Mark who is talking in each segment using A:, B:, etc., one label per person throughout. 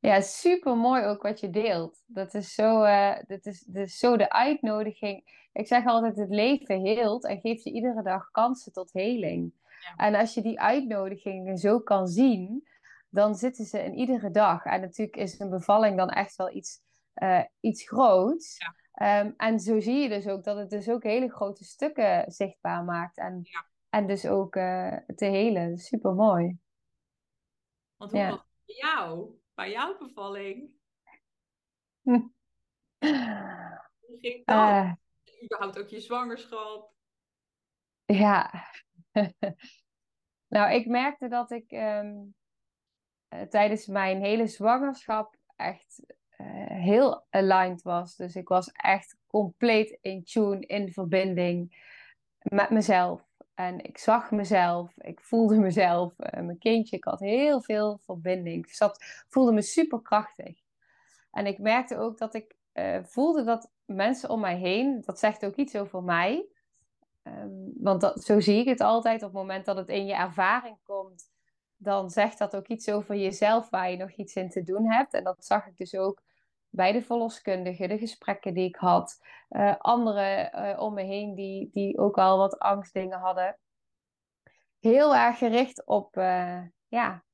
A: Ja, super mooi ook wat je deelt. Dat is zo, eh, dat is, dat is zo de uitnodiging. Ik zeg altijd, het leven heelt en geeft je iedere dag kansen tot heling.
B: Ja.
A: En als je die uitnodigingen zo kan zien, dan zitten ze in iedere dag. En natuurlijk is een bevalling dan echt wel iets, eh, iets groots.
B: Ja.
A: Ehm, en zo zie je dus ook dat het dus ook hele grote stukken zichtbaar maakt. En,
B: Ja.
A: en dus ook eh, te helen. Super mooi.
B: Want hoe
A: Ja.
B: was het bij jou? Bij jouw bevalling? Hoe ging dat?
A: Eh,
B: Überhaupt ook je zwangerschap?
A: ja. nou, ik merkte dat ik ehm, eh, tijdens mijn hele zwangerschap echt eh, heel aligned was. Dus ik was echt compleet in tune, in verbinding met mezelf. En ik zag mezelf, ik voelde mezelf, eh, mijn kindje. Ik had heel veel verbinding. Ik zat, voelde me super krachtig. En ik merkte ook dat ik eh, voelde dat mensen om mij heen, dat zegt ook iets over mij. Ehm, want dat, zo zie ik het altijd. Op het moment dat het in je ervaring komt, dan zegt dat ook iets over jezelf waar je nog iets in te doen hebt. En dat zag ik dus ook bij de verloskundige, de gesprekken die ik had. Eh, anderen eh, om me heen die, die ook al wat angstdingen hadden. Heel erg gericht op, eh, ja,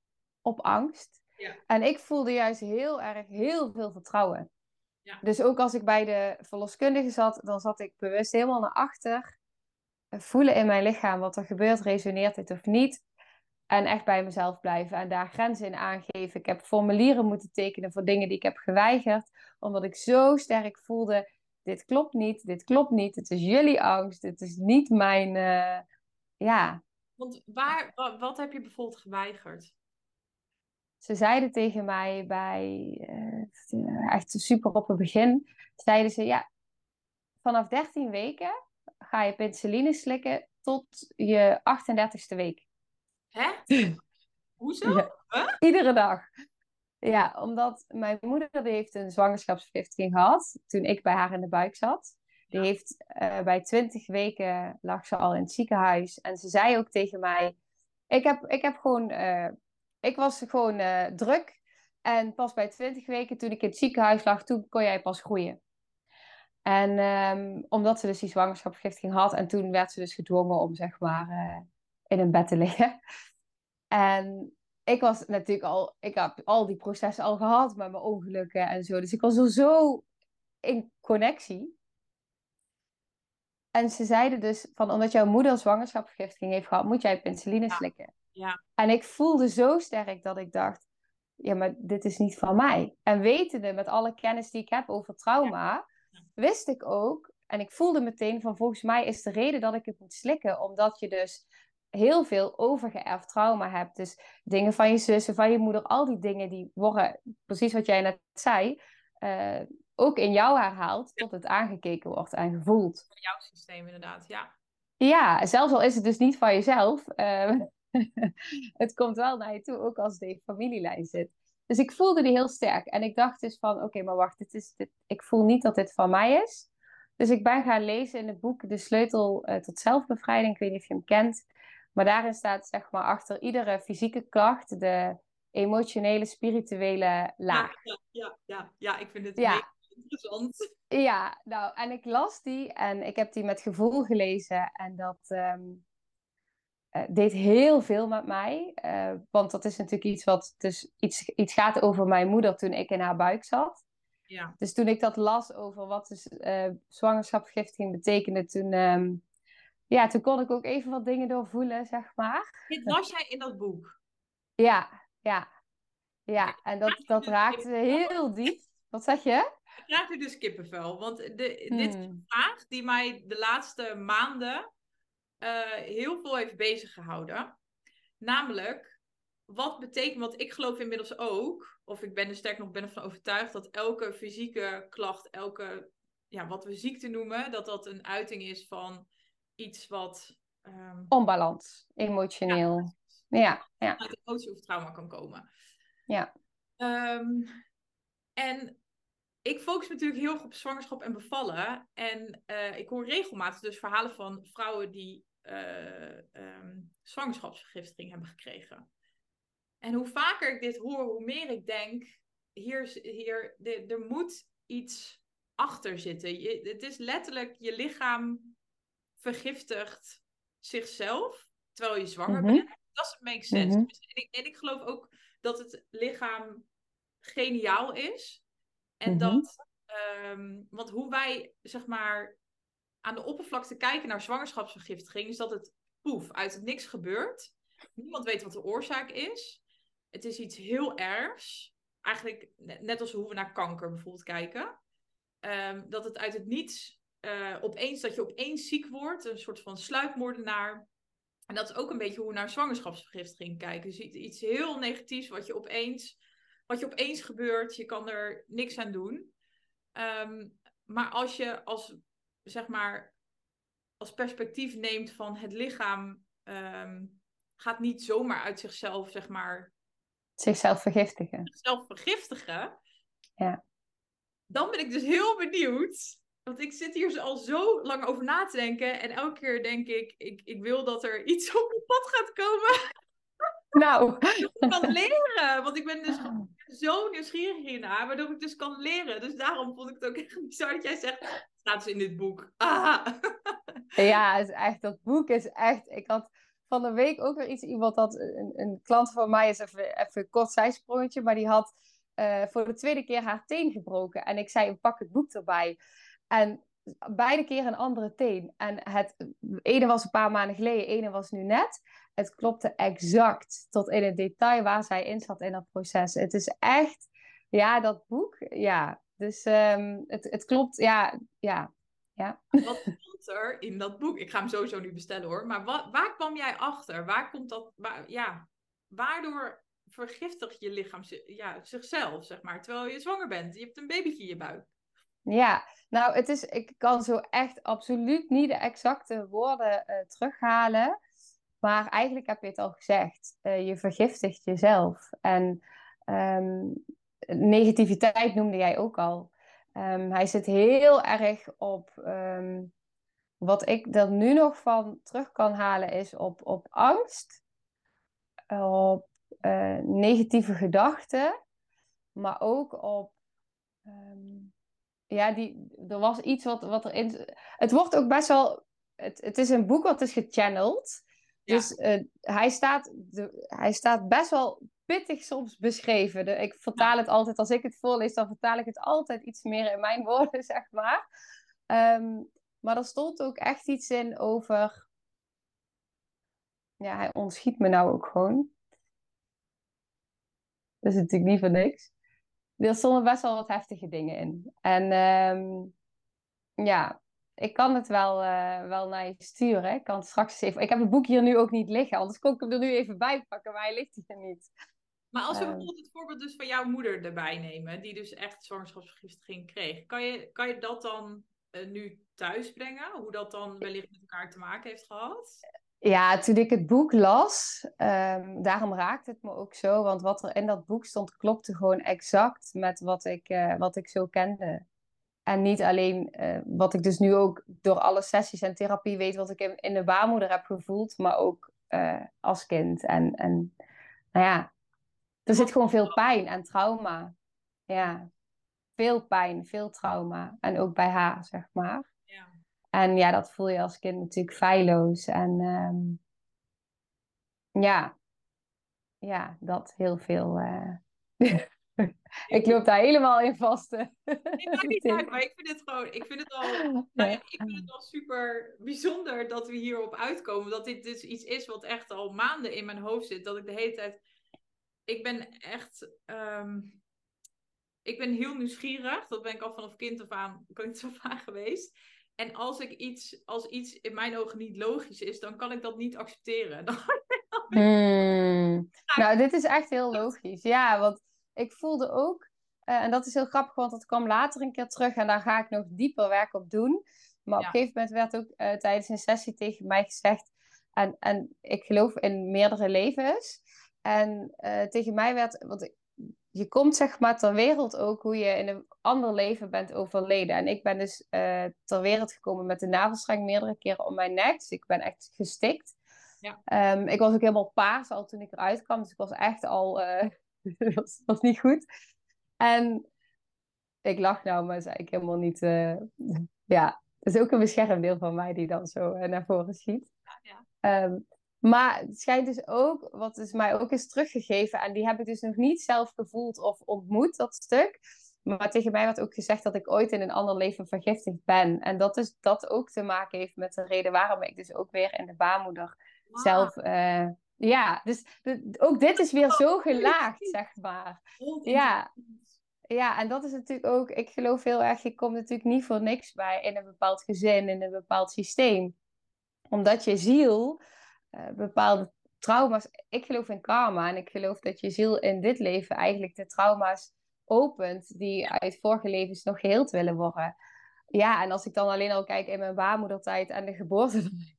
A: op angst.
B: Ja.
A: En ik voelde juist heel erg heel veel vertrouwen.
B: Ja.
A: Dus ook als ik bij de verloskundige zat, dan zat ik bewust helemaal naar achter. Voelen in mijn lichaam wat er gebeurt, resoneert dit of niet. En echt bij mezelf blijven en daar grenzen in aangeven. Ik heb formulieren moeten tekenen voor dingen die ik heb geweigerd. Omdat ik zo sterk voelde, dit klopt niet, dit klopt niet. Het is jullie angst, het is niet mijn... eh, ja,
B: Want waar, wa- wat heb je bijvoorbeeld geweigerd?
A: ze zeiden tegen mij bij, eh, echt super op het begin, zeiden ze, ja, vanaf 13 weken ga je penicilline slikken tot je 38ste week.
B: Hè? Hoezo?
A: Ja. Iedere dag. Ja, omdat mijn moeder die heeft een zwangerschapsvergiftiging gehad toen ik bij haar in de buik zat. Die heeft eh, bij 20 weken lag ze al in het ziekenhuis. En ze zei ook tegen mij: Ik heb, ik heb gewoon, eh, ik was gewoon eh, druk. En pas bij 20 weken toen ik in het ziekenhuis lag, toen kon jij pas groeien. En ehm, omdat ze dus die zwangerschapsvergiftiging had. En toen werd ze dus gedwongen om zeg maar in een bed te liggen. En ik was natuurlijk al, ik heb al die processen al gehad met mijn ongelukken en zo. Dus ik was al zo in connectie. En ze zeiden dus van, omdat jouw moeder zwangerschapsvergiftiging heeft gehad, moet jij penicilline slikken.
B: Ja.
A: En ik voelde zo sterk dat ik dacht, ja, maar dit is niet van mij. En wetende met alle kennis die ik heb over trauma, wist ik ook, en ik voelde meteen van, volgens mij is de reden dat ik het moet slikken, omdat je dus heel veel overgeërfd trauma hebt. Dus dingen van je zussen, van je moeder, al die dingen die worden, precies wat jij net zei, eh, ook in jou herhaald tot het aangekeken wordt en gevoeld.
B: Van jouw systeem inderdaad, ja.
A: Ja, zelfs al is het dus niet van jezelf, eh, het komt wel naar je toe, ook als je familielijn zit. Dus ik voelde die heel sterk. En ik dacht dus van, oké, maar wacht, dit is, dit, ik voel niet dat dit van mij is. Dus ik ben gaan lezen in het boek De Sleutel eh, tot Zelfbevrijding. Ik weet niet of je hem kent. Maar daarin staat zeg maar achter iedere fysieke klacht de emotionele, spirituele laag.
B: Ja, ja, ja, ja, ik vind het
A: Ja.
B: heel interessant.
A: Ja, nou, en ik las die en ik heb die met gevoel gelezen. En dat ehm, eh, deed heel veel met mij. Eh, want dat is natuurlijk iets wat dus iets, iets gaat over mijn moeder toen ik in haar buik zat.
B: Ja.
A: Dus toen ik dat las over wat dus, zwangerschapsvergiftiging betekende, toen, ehm, ja, toen kon ik ook even wat dingen doorvoelen, zeg maar.
B: Dit las jij in dat boek.
A: Ja, ja, ja. En dat, dat raakte heel diep. Wat zeg je?
B: Ik krijg nu dus kippenvel. Want de, dit is een
A: Hmm.
B: vraag die mij de laatste maanden eh, heel veel heeft bezig gehouden. Namelijk, wat betekent, want ik geloof inmiddels ook, of ik ben er sterk nog ben ervan overtuigd, dat elke fysieke klacht, elke, ja, wat we ziekte noemen, dat dat een uiting is van iets wat ehm,
A: Onbalans, emotioneel. Ja, ja,
B: uit emotie of trauma kan komen.
A: ja.
B: Ehm, en ik focus natuurlijk heel erg op zwangerschap en bevallen. En eh, ik hoor regelmatig dus verhalen van vrouwen die ehm, zwangerschapsvergiftiging hebben gekregen. En hoe vaker ik dit hoor, hoe meer ik denk, hier, hier, er, er moet iets achter zitten. Je, het is letterlijk je lichaam vergiftigt zichzelf terwijl je zwanger
A: Mhm.
B: bent. Dat makes sense.
A: Mhm.
B: en, ik, en ik geloof ook dat het lichaam geniaal is. En
A: Mhm.
B: dat, ehm, want hoe wij zeg maar aan de oppervlakte kijken naar zwangerschapsvergiftiging, is dat het poef uit het niks gebeurt. Niemand weet wat de oorzaak is. Het is iets heel ergs. Eigenlijk ne- net als hoe we naar kanker bijvoorbeeld kijken. Ehm, dat het uit het niets eh, opeens, dat je opeens ziek wordt, een soort van sluipmoordenaar. En dat is ook een beetje hoe we naar zwangerschapsvergiftiging kijken. Dus iets, iets heel negatiefs wat je opeens, wat je opeens gebeurt, je kan er niks aan doen. Ehm, maar als je als, zeg maar, als perspectief neemt van het lichaam ehm, gaat niet zomaar uit zichzelf, zeg maar,
A: Zichzelf vergiftigen.
B: zichzelf vergiftigen.
A: Ja.
B: Dan ben ik dus heel benieuwd. Want ik zit hier al zo lang over na te denken. En elke keer denk ik, ik, ik wil dat er iets op mijn pad gaat komen.
A: Nou,
B: Dat ik kan leren. Want ik ben dus zo nieuwsgierig hiernaar. Waardoor ik dus kan leren. Dus daarom vond ik het ook echt bizar dat jij zegt. "Het Staat dus in dit boek. Ah.
A: ja, is echt, dat boek is echt. Ik had van de week ook weer iets. Iemand had een, een klant van mij, is even, even een kort zijsprongetje, maar die had eh, voor de tweede keer haar teen gebroken. En ik zei: pak het boek erbij. En beide keer een andere teen. En het ene was een paar maanden geleden, ene was nu net. Het klopte exact tot in het detail waar zij in zat in dat proces. Het is echt, ja, dat boek, ja. Dus ehm, het, het klopt, ja, ja, ja.
B: Wat stond er in dat boek? Ik ga hem sowieso nu bestellen hoor. Maar wa- waar kwam jij achter? Waar komt dat? Waar, ja, waardoor vergiftigt je lichaam ja, zichzelf, zeg maar, terwijl je zwanger bent? Je hebt een babytje in je buik.
A: Ja, nou, het is, ik kan zo echt absoluut niet de exacte woorden eh, terughalen. Maar eigenlijk heb je het al gezegd. Eh, je vergiftigt jezelf. En ehm, negativiteit noemde jij ook al. Ehm, hij zit heel erg op. ehm, wat ik er nu nog van terug kan halen, is op, op angst, op eh, negatieve gedachten, maar ook op. ja, die, er was iets wat, wat erin. Het wordt ook best wel. Het, het is een boek wat is gechanneld.
B: Ja.
A: Dus eh, hij, staat, de, hij staat best wel pittig soms beschreven. De, ik vertaal het altijd, als ik het voorlees, dan vertaal ik het altijd iets meer in mijn woorden, zeg maar. Ehm, maar er stond ook echt iets in over. Ja, hij ontschiet me nou ook gewoon. Dat is natuurlijk niet voor niks. Er stonden best wel wat heftige dingen in. En ehm, ja, ik kan het wel, eh, wel naar je sturen. Ik kan het straks even. Ik heb het boek hier nu ook niet liggen, anders kon ik hem er nu even bij pakken, maar hij ligt hier niet.
B: Maar als we
A: Ehm.
B: bijvoorbeeld het voorbeeld dus van jouw moeder erbij nemen, die dus echt zwangerschapsvergiftiging kreeg, kan je, kan je dat dan eh, nu thuis brengen? Hoe dat dan wellicht met elkaar te maken heeft gehad?
A: Ja, toen ik het boek las, ehm, daarom raakte het me ook zo. Want wat er in dat boek stond, klopte gewoon exact met wat ik, eh, wat ik zo kende. En niet alleen eh, wat ik dus nu ook door alle sessies en therapie weet, wat ik in, de baarmoeder heb gevoeld, maar ook eh, als kind. En, en nou ja, er zit gewoon veel pijn en trauma. Ja, veel pijn, veel trauma. En ook bij haar, zeg maar. En ja, dat voel je als kind natuurlijk feilloos. En ehm, ja, ja, dat heel veel. eh, ik loop daar helemaal in vast.
B: Nee, niet uit, maar ik vind het gewoon, ik vind het al, nou ik vind het wel super bijzonder dat we hierop uitkomen. Dat dit dus iets is wat echt al maanden in mijn hoofd zit. Dat ik de hele tijd, ik ben echt, ehm, ik ben heel nieuwsgierig. Dat ben ik al vanaf kind af aan, kind af aan geweest. En als ik iets, als iets in mijn ogen niet logisch is, dan kan ik dat niet accepteren.
A: Hmm. Nou, dit is echt heel logisch. Ja, want ik voelde ook, eh, en dat is heel grappig, want dat kwam later een keer terug en daar ga ik nog dieper werk op doen. Maar op een gegeven moment werd ook eh, tijdens een sessie tegen mij gezegd, en, en ik geloof in meerdere levens. En eh, tegen mij werd, want ik- je komt zeg maar ter wereld ook hoe je in een ander leven bent overleden. En ik ben dus eh, ter wereld gekomen met de navelstreng meerdere keren om mijn nek. Dus ik ben echt gestikt.
B: Ja.
A: Ehm, ik was ook helemaal paars al toen ik eruit kwam. Dus ik was echt al... eh, was, was niet goed. En ik lach nou, maar is eigenlijk helemaal niet... Uh, ja, het is ook een beschermdeel van mij die dan zo naar voren schiet. Ja. Um, maar het schijnt dus ook, wat dus mij ook is teruggegeven, en die heb ik dus nog niet zelf gevoeld of ontmoet, dat stuk. Maar tegen mij werd ook gezegd dat ik ooit in een ander leven vergiftigd ben. En dat dus dat ook te maken heeft met de reden waarom ik dus ook weer in de baarmoeder zelf. Uh, ja, dus ook dit is weer zo gelaagd, zeg maar. Ja. ja, en dat is natuurlijk ook, ik geloof heel erg, je komt natuurlijk niet voor niks bij in een bepaald gezin, in een bepaald systeem. Omdat je ziel uh, bepaalde trauma's. Ik geloof in karma en ik geloof dat je ziel in dit leven eigenlijk de trauma's opent die uit vorige levens nog geheeld willen worden. Ja, en als ik dan alleen al kijk in mijn baarmoedertijd en de geboorte, dan denk ik,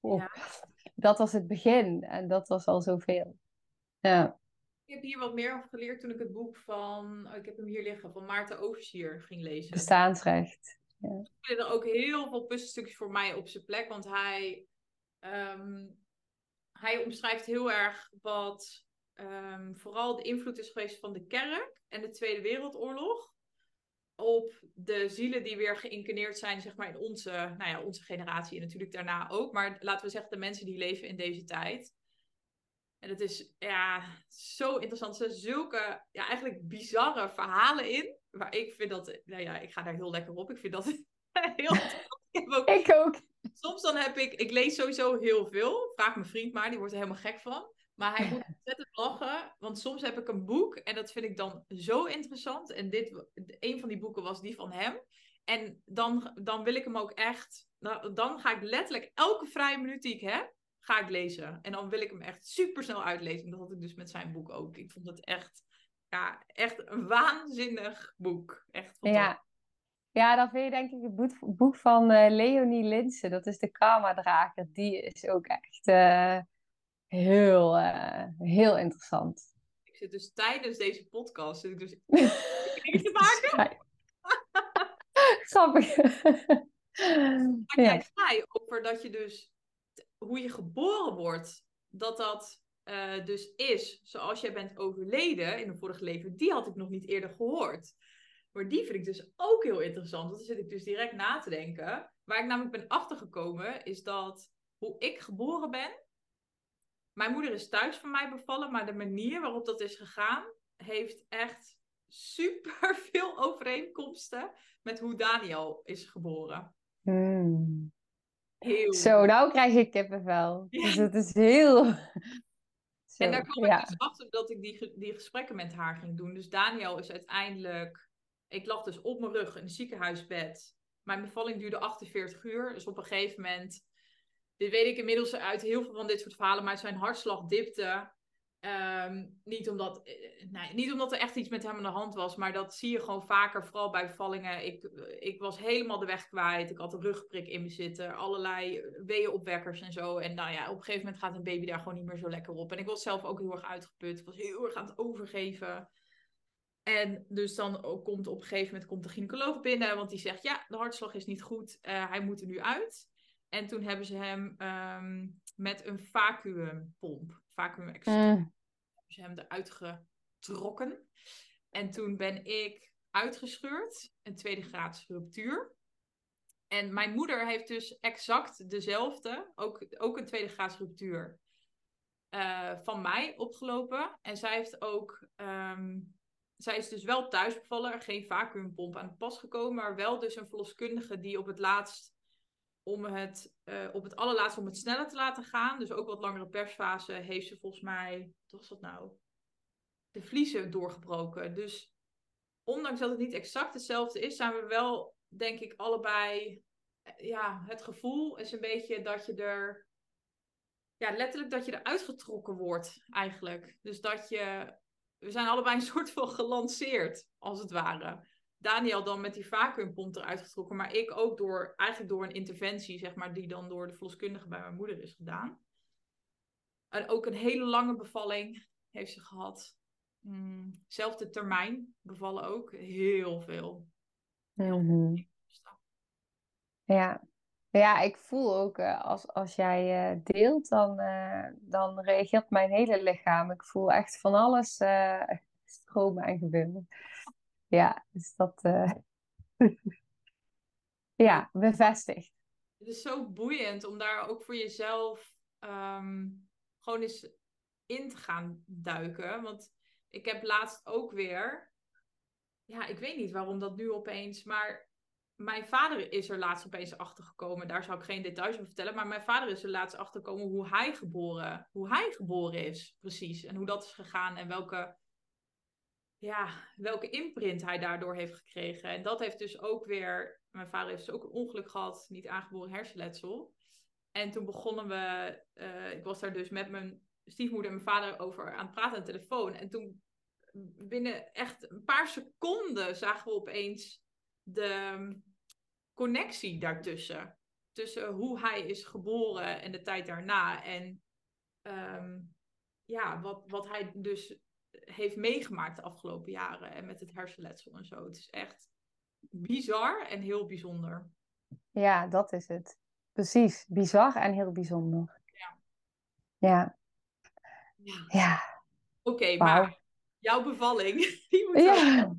A: oh, ja. dat was het begin en dat was al zoveel. Ja.
B: Ik heb hier wat meer over geleerd toen ik het boek van, oh, ik heb hem hier liggen, van Maarten Oversier ging lezen.
A: Bestaansrecht. Ja.
B: Er ook heel veel puzzelstukjes voor mij op zijn plek, want hij ehm, hij omschrijft heel erg wat um, vooral de invloed is geweest van de kerk en de Tweede Wereldoorlog op de zielen die weer geïncarneerd zijn, zeg maar, in onze, nou ja, onze generatie en natuurlijk daarna ook. Maar laten we zeggen, de mensen die leven in deze tijd. En het is ja, zo interessant. Er zijn zulke ja, eigenlijk bizarre verhalen in. Waar ik vind dat, nou ja, ik ga daar heel lekker op. Ik vind dat heel.
A: ik, ook, ik ook.
B: Soms dan heb ik, ik lees sowieso heel veel. Vraag mijn vriend maar, die wordt er helemaal gek van. Maar hij moet ontzettend lachen, want soms heb ik een boek en dat vind ik dan zo interessant. En dit, een van die boeken was die van hem. En dan, dan wil ik hem ook echt, nou, dan ga ik letterlijk elke vrije minuut die ik heb, ga ik lezen. En dan wil ik hem echt super snel uitlezen. En dat had ik dus met zijn boek ook. Ik vond het echt, ja, echt een waanzinnig boek. Echt fantastisch.
A: Ja. Ja, dan vind je denk ik het boek, van uh, Leonie Linsen. Dat is de Karma-drager. Die is ook echt uh, heel, uh, heel interessant.
B: Ik zit dus tijdens deze podcast zit ik dus te maken.
A: Grappig.
B: Maar jij zei over dat je dus hoe je geboren wordt, dat dat dus is zoals jij bent overleden in een vorig leven, die had ik nog niet eerder gehoord. Maar die vind ik dus ook heel interessant. Want dan zit ik dus direct na te denken. Waar ik namelijk ben achtergekomen, is dat hoe ik geboren ben. Mijn moeder is thuis van mij bevallen, maar de manier waarop dat is gegaan, heeft echt super veel overeenkomsten met hoe Daniel is geboren.
A: Hmm. Heel Zo, nou krijg ik kippenvel. Ja. Dus het is heel.
B: Zo, en daar kwam ik dus achter dat ik die, die gesprekken met haar ging doen. Dus Daniel is uiteindelijk ik lag dus op mijn rug in een ziekenhuisbed. Mijn bevalling duurde 48 uur. Dus op een gegeven moment, dit weet ik inmiddels uit heel veel van dit soort verhalen, maar zijn hartslag dipte. Ehm, niet, omdat, eh, niet omdat er echt iets met hem aan de hand was, maar dat zie je gewoon vaker, vooral bij bevallingen. Ik, ik was helemaal de weg kwijt. Ik had een rugprik in me zitten, allerlei weeënopwekkers en zo. En nou ja, op een gegeven moment gaat een baby daar gewoon niet meer zo lekker op. En ik was zelf ook heel erg uitgeput. Ik was heel erg aan het overgeven. En dus dan komt op een gegeven moment komt de gynaecoloog binnen, want die zegt ja, de hartslag is niet goed, uh, hij moet er nu uit. En toen hebben ze hem um, met een vacuümpomp, vacuüm mm. hebben ze hem eruit getrokken. En toen ben ik uitgescheurd, een tweede graads ruptuur. En mijn moeder heeft dus exact dezelfde, ook, ook een tweede graads ruptuur, uh, van mij opgelopen. En zij heeft ook um, zij is dus wel thuis bevallen, geen vacuümpomp aan het pas gekomen, maar wel dus een verloskundige die op het laatst, om het, uh, op het allerlaatst om het sneller te laten gaan, dus ook wat langere persfase, heeft ze volgens mij, wat was dat nou, de vliezen doorgebroken. Dus ondanks dat het niet exact hetzelfde is, zijn we wel, denk ik, allebei, eh, ja, het gevoel is een beetje dat je er, ja, letterlijk dat je er uitgetrokken wordt eigenlijk. Dus dat je we zijn allebei een soort van gelanceerd, als het ware. Daniel dan met die vacuümpomp eruit getrokken, maar ik ook door, eigenlijk door een interventie, zeg maar, die dan door de verloskundige bij mijn moeder is gedaan. En ook een hele lange bevalling heeft ze gehad. Mm, zelfde termijn bevallen ook. Heel veel.
A: Mm Ja. Ja, ik voel ook uh, als, als jij uh, deelt, dan, uh, dan reageert mijn hele lichaam. Ik voel echt van alles stromen en gebeuren. Ja, dus dat... Ja, bevestigd.
B: Het is zo boeiend om daar ook voor jezelf ehm, gewoon eens in te gaan duiken. Want ik heb laatst ook weer... Ja, ik weet niet waarom dat nu opeens... Maar mijn vader is er laatst opeens achter gekomen. Daar zou ik geen details over vertellen. Maar mijn vader is er laatst achter gekomen hoe hij geboren, hoe hij geboren is, precies. En hoe dat is gegaan en welke, ja, welke imprint hij daardoor heeft gekregen. En dat heeft dus ook weer. Mijn vader heeft dus ook een ongeluk gehad, niet aangeboren hersenletsel. En toen begonnen we. Uh, ik was daar dus met mijn stiefmoeder en mijn vader over aan het praten aan de telefoon. En toen binnen echt een paar seconden zagen we opeens de connectie daartussen. Tussen hoe hij is geboren en de tijd daarna. En ehm, ja, wat, wat hij dus heeft meegemaakt de afgelopen jaren. En met het hersenletsel en zo. Het is echt bizar en heel bijzonder.
A: Ja, dat is het. Precies. Bizar en heel bijzonder. Ja. Ja.
B: Ja.
A: ja.
B: Oké, maar jouw bevalling, die moet ja.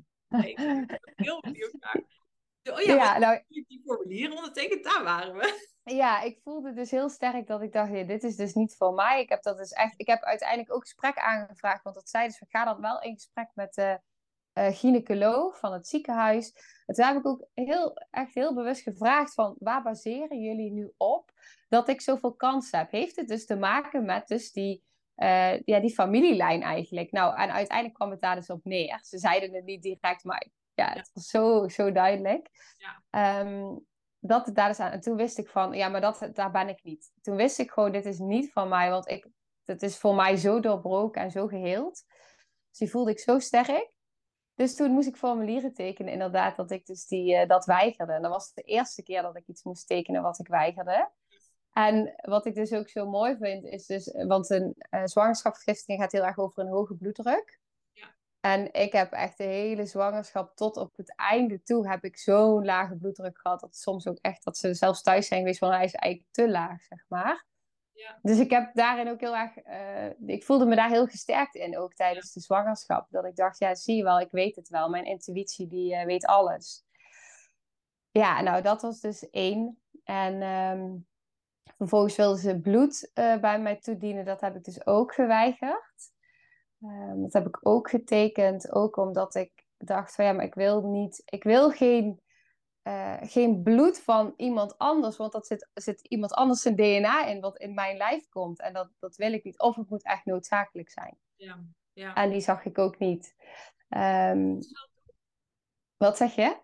B: heel benieuwd naar. Oh ja, ja nou, die formulieren ondertekend, daar waren we.
A: Ja, ik voelde dus heel sterk dat ik dacht, ja, dit is dus niet voor mij. Ik heb dat dus echt, ik heb uiteindelijk ook gesprek aangevraagd, want dat zei dus, ga dan wel in gesprek met de uh, gynaecoloog van het ziekenhuis. En toen heb ik ook heel, echt heel bewust gevraagd van, waar baseren jullie nu op dat ik zoveel kans heb? Heeft het dus te maken met dus die, uh, ja, die familielijn eigenlijk? Nou, en uiteindelijk kwam het daar dus op neer. Ze zeiden het niet direct, maar ja, het was zo, zo duidelijk. Ja. Um, dat daar is aan. En toen wist ik van, ja, maar dat, daar ben ik niet. Toen wist ik gewoon, dit is niet van mij, want ik, het is voor mij zo doorbroken en zo geheeld. Dus die voelde ik zo sterk. Dus toen moest ik formulieren tekenen, inderdaad, dat ik dus die, uh, dat weigerde. En dat was de eerste keer dat ik iets moest tekenen wat ik weigerde. En wat ik dus ook zo mooi vind, is dus, want een uh, zwangerschapsvergiftiging gaat heel erg over een hoge bloeddruk. En ik heb echt de hele zwangerschap tot op het einde toe heb ik zo'n lage bloeddruk gehad. Dat soms ook echt dat ze zelfs thuis zijn geweest van hij is eigenlijk te laag, zeg maar. Ja. Dus ik heb daarin ook heel erg, uh, ik voelde me daar heel gesterkt in, ook tijdens de zwangerschap. Dat ik dacht, ja, zie je wel, ik weet het wel. Mijn intuïtie, die uh, weet alles. Ja, nou, dat was dus één. En um, vervolgens wilden ze bloed uh, bij mij toedienen. Dat heb ik dus ook geweigerd. Um, dat heb ik ook getekend, ook omdat ik dacht van ja, maar ik wil niet, ik wil geen, uh, geen bloed van iemand anders, want dat zit, zit iemand anders zijn DNA in, wat in mijn lijf komt. En dat, dat wil ik niet. Of het moet echt noodzakelijk zijn.
B: Ja, ja.
A: En die zag ik ook niet. Um, wat zeg je?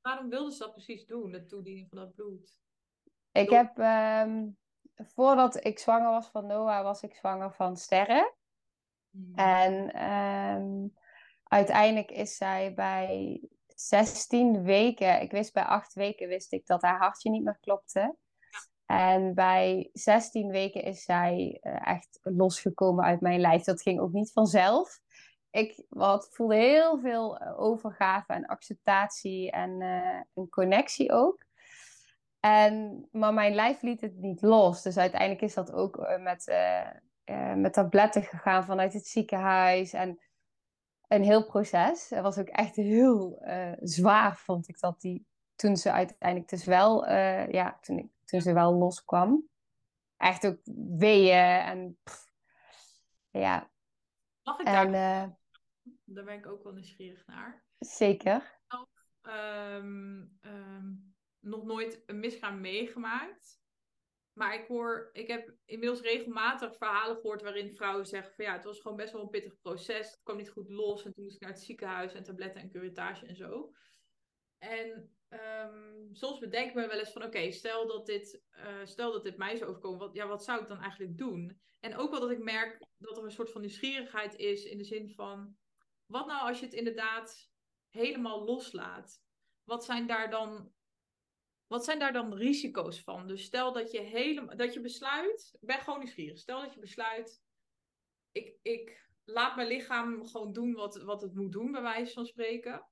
B: Waarom wilden ze dat precies doen, de toediening van dat bloed?
A: Ik heb, um, voordat ik zwanger was van Noah, was ik zwanger van Sterren. Mm. En um, uiteindelijk is zij bij 16 weken, ik wist bij 8 weken wist ik dat haar hartje niet meer klopte. En bij 16 weken is zij uh, echt losgekomen uit mijn lijf. Dat ging ook niet vanzelf. Ik wat, voelde heel veel eh, overgave en acceptatie en uh, een connectie ook. En, maar mijn lijf liet het niet los. Dus uiteindelijk is dat ook met uh, met tabletten gegaan vanuit het ziekenhuis. En een heel proces. Het was ook echt heel uh, zwaar, vond ik dat die toen ze uiteindelijk dus wel, uh, ja, toen, ik, toen ze wel loskwam. Echt ook weeën en pff, ja.
B: Mag ik daar? En, daar ben ik ook wel nieuwsgierig naar.
A: Zeker.
B: Um, um, nog nooit een misgaan meegemaakt. Maar ik hoor, ik heb inmiddels regelmatig verhalen gehoord waarin vrouwen zeggen van ja, het was gewoon best wel een pittig proces. Het kwam niet goed los en toen moest ik naar het ziekenhuis en tabletten en curatage en zo. En um, soms bedenk ik me wel eens van oké, stel dat dit, uh, stel dat dit mij zou overkomen, wat, ja, wat zou ik dan eigenlijk doen? En ook wel dat ik merk dat er een soort van nieuwsgierigheid is in de zin van wat nou als je het inderdaad helemaal loslaat? Wat zijn daar dan wat zijn daar dan risico's van? Dus stel dat je helemaal dat je besluit, ik ben gewoon nieuwsgierig. Stel dat je besluit, ik, ik laat mijn lichaam gewoon doen wat, wat het moet doen, bij wijze van spreken.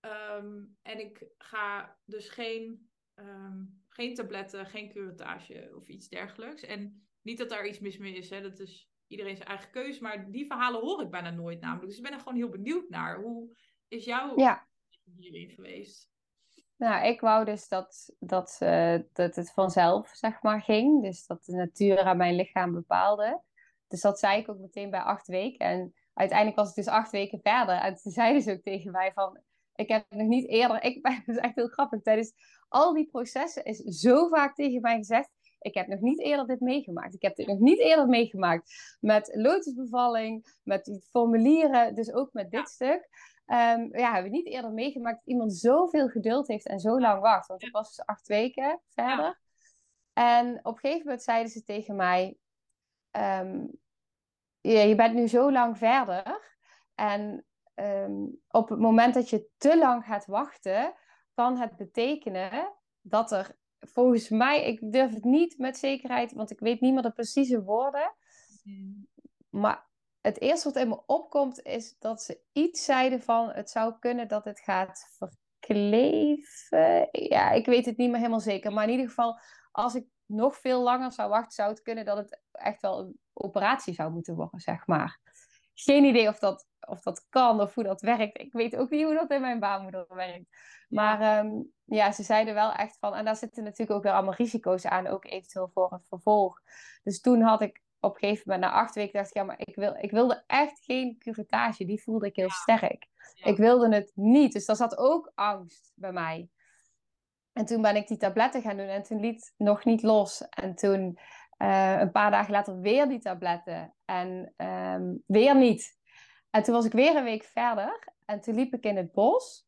B: Ehm, en ik ga dus geen, um, geen tabletten, geen curatage of iets dergelijks. En niet dat daar iets mis mee is, hè? dat is iedereen zijn eigen keuze. Maar die verhalen hoor ik bijna nooit namelijk. Dus ik ben er gewoon heel benieuwd naar. Hoe is jouw
A: Ja.
B: hierin geweest?
A: Nou, ik wou dus dat, dat, eh, dat het vanzelf, zeg maar, ging. Dus dat de natuur aan mijn lichaam bepaalde. Dus dat zei ik ook meteen bij acht weken. En uiteindelijk was het dus acht weken verder. En toen zeiden ze ook tegen mij van... Ik heb nog niet eerder... Ik, dat is echt heel grappig. Tijdens al die processen is zo vaak tegen mij gezegd... Ik heb nog niet eerder dit meegemaakt. Ik heb dit nog niet eerder meegemaakt. Met lotusbevalling, met die formulieren. Dus ook met dit
B: Ja.
A: stuk. Ehm, ja, hebben we niet eerder meegemaakt dat iemand zoveel geduld heeft en zo lang wacht. Want ik was dus acht weken verder. En op een gegeven moment zeiden ze tegen mij: ehm, ja, Je bent nu zo lang verder. En ehm, op het moment dat je te lang gaat wachten, kan het betekenen dat er volgens mij, ik durf het niet met zekerheid, want ik weet niet meer de precieze woorden. Maar het eerste wat in me opkomt is dat ze iets zeiden van het zou kunnen dat het gaat verkleven. Ja, ik weet het niet meer helemaal zeker. Maar in ieder geval, als ik nog veel langer zou wachten, zou het kunnen dat het echt wel een operatie zou moeten worden, zeg maar. Geen idee of dat, of dat kan of hoe dat werkt. Ik weet ook niet hoe dat in mijn baarmoeder werkt. Maar ehm, ja, ze zeiden wel echt van... En daar zitten natuurlijk ook weer allemaal risico's aan, ook eventueel voor het vervolg. Dus toen had ik op een gegeven moment, na acht weken, dacht ik... Ja, maar ik, wil, ik wilde echt geen curettage. Die voelde ik heel sterk.
B: Ja.
A: Ik wilde het niet. Dus daar zat ook angst bij mij. En toen ben ik die tabletten gaan doen en toen liet het nog niet los. En toen eh, een paar dagen later weer die tabletten en ehm, weer niet. En toen was ik weer een week verder en toen liep ik in het bos.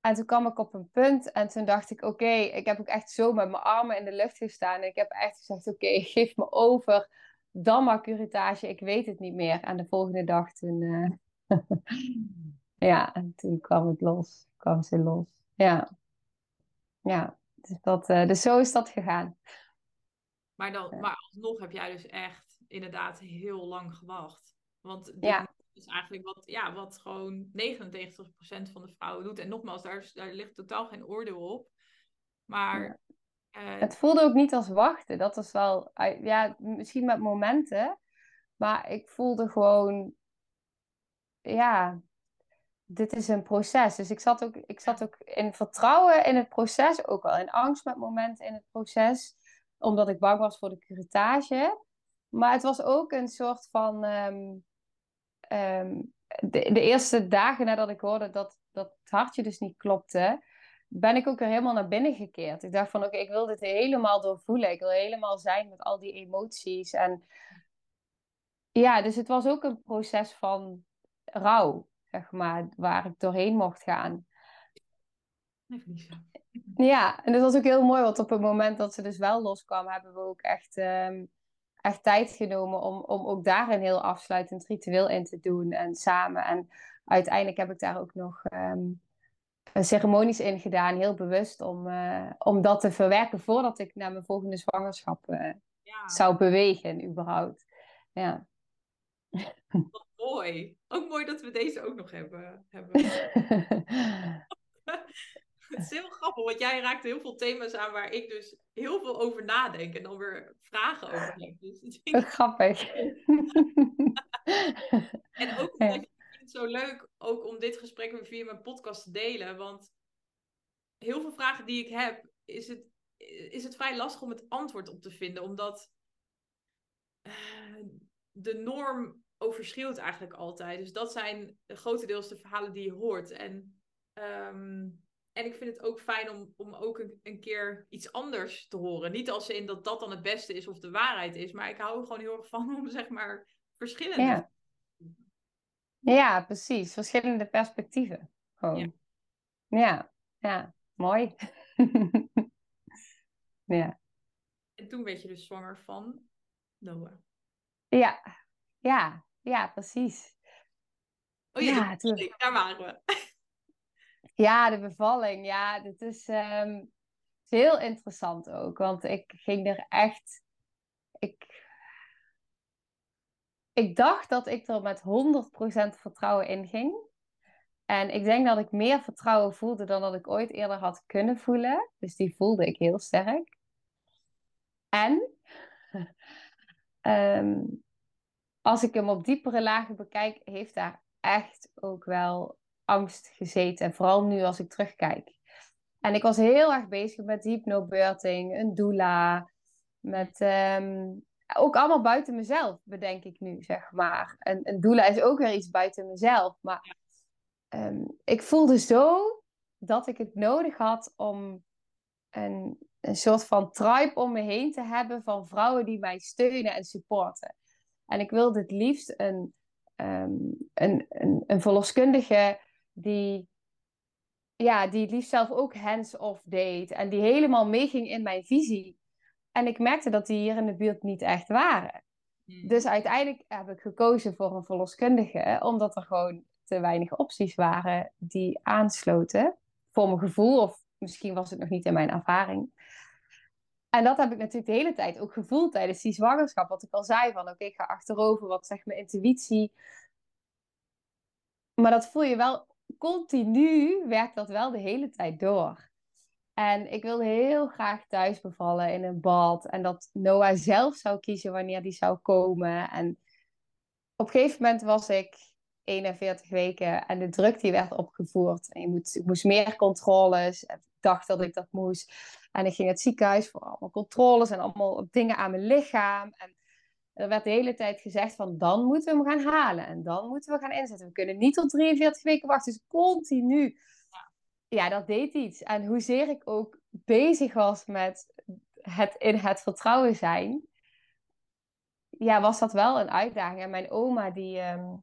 A: En toen kwam ik op een punt en toen dacht ik, oké, ik heb ook echt zo met mijn armen in de lucht gestaan. En ik heb echt gezegd, oké, geef me over, dan maar curettage, ik weet het niet meer. En de volgende dag toen, eh, ja, en toen kwam het los, kwam ze los. Ja, ja, dus, dat, eh, dus zo is dat gegaan.
B: Maar, dan,
A: Ja.
B: maar alsnog heb jij dus echt inderdaad heel lang gewacht. Want dit
A: Ja.
B: is eigenlijk wat, ja, wat gewoon 99% van de vrouwen doet. En nogmaals, daar, daar ligt totaal geen oordeel op. Maar
A: Ja. Het voelde ook niet als wachten. Dat was wel, ja, misschien met momenten. Maar ik voelde gewoon, ja, dit is een proces. Dus ik zat ook, ik zat ook in vertrouwen in het proces. Ook wel in angst met momenten in het proces. Omdat ik bang was voor de curettage. Maar het was ook een soort van... ehm, ehm, de, de eerste dagen nadat ik hoorde dat, dat het hartje dus niet klopte ben ik ook weer helemaal naar binnen gekeerd. Ik dacht van, oké, ik wil dit helemaal doorvoelen. Ik wil helemaal zijn met al die emoties. En ja, dus het was ook een proces van rouw, zeg maar, waar ik doorheen mocht gaan.
B: even.
A: Ja, en dat was ook heel mooi, want op het moment dat ze dus wel loskwam, hebben we ook echt, ehm, echt tijd genomen om, om ook daar een heel afsluitend ritueel in te doen en samen. En uiteindelijk heb ik daar ook nog ehm, ceremonies in gedaan, heel bewust, om, eh, om dat te verwerken voordat ik naar mijn volgende zwangerschap eh,
B: Ja,
A: zou bewegen, überhaupt. Ja.
B: wat mooi. Ook mooi dat we deze ook nog hebben. hebben. Het is heel grappig, want jij raakt heel veel thema's aan waar ik dus heel veel over nadenk en dan weer vragen over heb. Dus
A: Grappig.
B: En ook omdat zo leuk ook om dit gesprek via mijn podcast te delen. Want heel veel vragen die ik heb, is het, is het vrij lastig om het antwoord op te vinden. Omdat eh, de norm overschreeuwt eigenlijk altijd. Dus dat zijn grotendeels de verhalen die je hoort. En, ehm, en ik vind het ook fijn om, om ook een, een keer iets anders te horen. Niet als in dat dat dan het beste is of de waarheid is. Maar ik hou er gewoon heel erg van om zeg maar verschillende.
A: Ja, precies. Verschillende perspectieven. Gewoon. Ja, ja. Mooi. ja.
B: En toen werd je dus zwanger van Noah.
A: Ja, ja, ja, precies.
B: Oh ja,
A: Ja, toen-
B: daar waren we.
A: Ja, de bevalling. Ja, is, ehm, is heel interessant ook. Want ik ging er echt. Ik, ik dacht dat ik er met 100% vertrouwen in ging. En ik denk dat ik meer vertrouwen voelde dan dat ik ooit eerder had kunnen voelen. Dus die voelde ik heel sterk. En ehm, als ik hem op diepere lagen bekijk, heeft daar echt ook wel angst gezeten. En vooral nu als ik terugkijk. En ik was heel erg bezig met hypnobirthing, een doula, met ehm, ook allemaal buiten mezelf, bedenk ik nu, zeg maar. En een doula is ook weer iets buiten mezelf. Maar ehm, ik voelde zo dat ik het nodig had om een, een soort van tribe om me heen te hebben van vrouwen die mij steunen en supporten. En ik wilde het liefst een, um, een, een, een verloskundige die, ja, die het liefst zelf ook hands-off deed. En die helemaal meeging in mijn visie. En ik merkte dat die hier in de buurt niet echt waren. Hmm. Dus uiteindelijk heb ik gekozen voor een verloskundige, omdat er gewoon te weinig opties waren die aansloten. Voor mijn gevoel, of misschien was het nog niet in mijn ervaring. En dat heb ik natuurlijk de hele tijd ook gevoeld tijdens die zwangerschap. Wat ik al zei, van oké, ik ga achterover, wat zegt mijn intuïtie? Maar dat voel je wel continu, werkt dat wel de hele tijd door. En ik wilde heel graag thuis bevallen in een bad. En dat Noah zelf zou kiezen wanneer die zou komen. En op een gegeven moment was ik 41 weken en de druk die werd opgevoerd. En je moet, ik moest meer controles. Ik dacht dat ik dat moest. En ik ging het ziekenhuis voor allemaal controles en allemaal dingen aan mijn lichaam. En er werd de hele tijd gezegd van dan moeten we hem gaan halen. En dan moeten we gaan inzetten. We kunnen niet tot 43 weken wachten. Dus continu. Ja, dat deed iets. En hoezeer ik ook bezig was met het in het vertrouwen zijn. Ja, was dat wel een uitdaging. En mijn oma die... Ehm,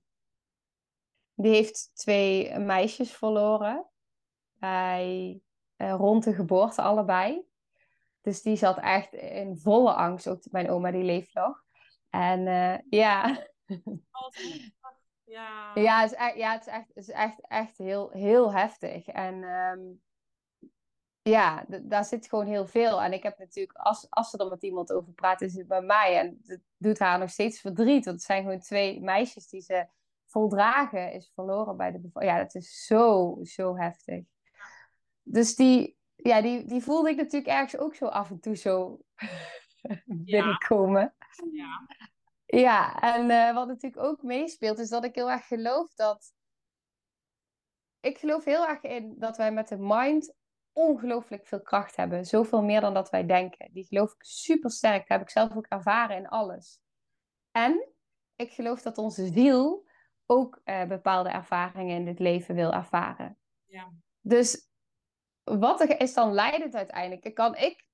A: die heeft twee meisjes verloren. Bij, uh, rond de geboorte allebei. Dus die zat echt in volle angst. Ook mijn oma die leeft nog. En uh, ja. Ja. Ja, het is echt, ja, het is echt, het is echt, echt heel, heel heftig. En um, ja, daar zit gewoon heel veel. En ik heb natuurlijk, als, als ze er met iemand over praat, is het bij mij. En het doet haar nog steeds verdriet. Want het zijn gewoon twee meisjes die ze voldragen is verloren bij de bevalling. Ja, dat is zo, zo heftig. Dus die, ja, die, die voelde ik natuurlijk ergens ook zo af en toe zo binnenkomen. Ja. Ja, en uh, wat natuurlijk ook meespeelt, is dat ik heel erg geloof dat. Ik geloof heel erg in dat wij met de mind ongelooflijk veel kracht hebben. Zoveel meer dan dat wij denken. Die geloof ik super sterk. Dat heb ik zelf ook ervaren in alles. En ik geloof dat onze ziel ook uh, bepaalde ervaringen in dit leven wil ervaren. Ja. Dus wat is dan leidend uiteindelijk? Kan ik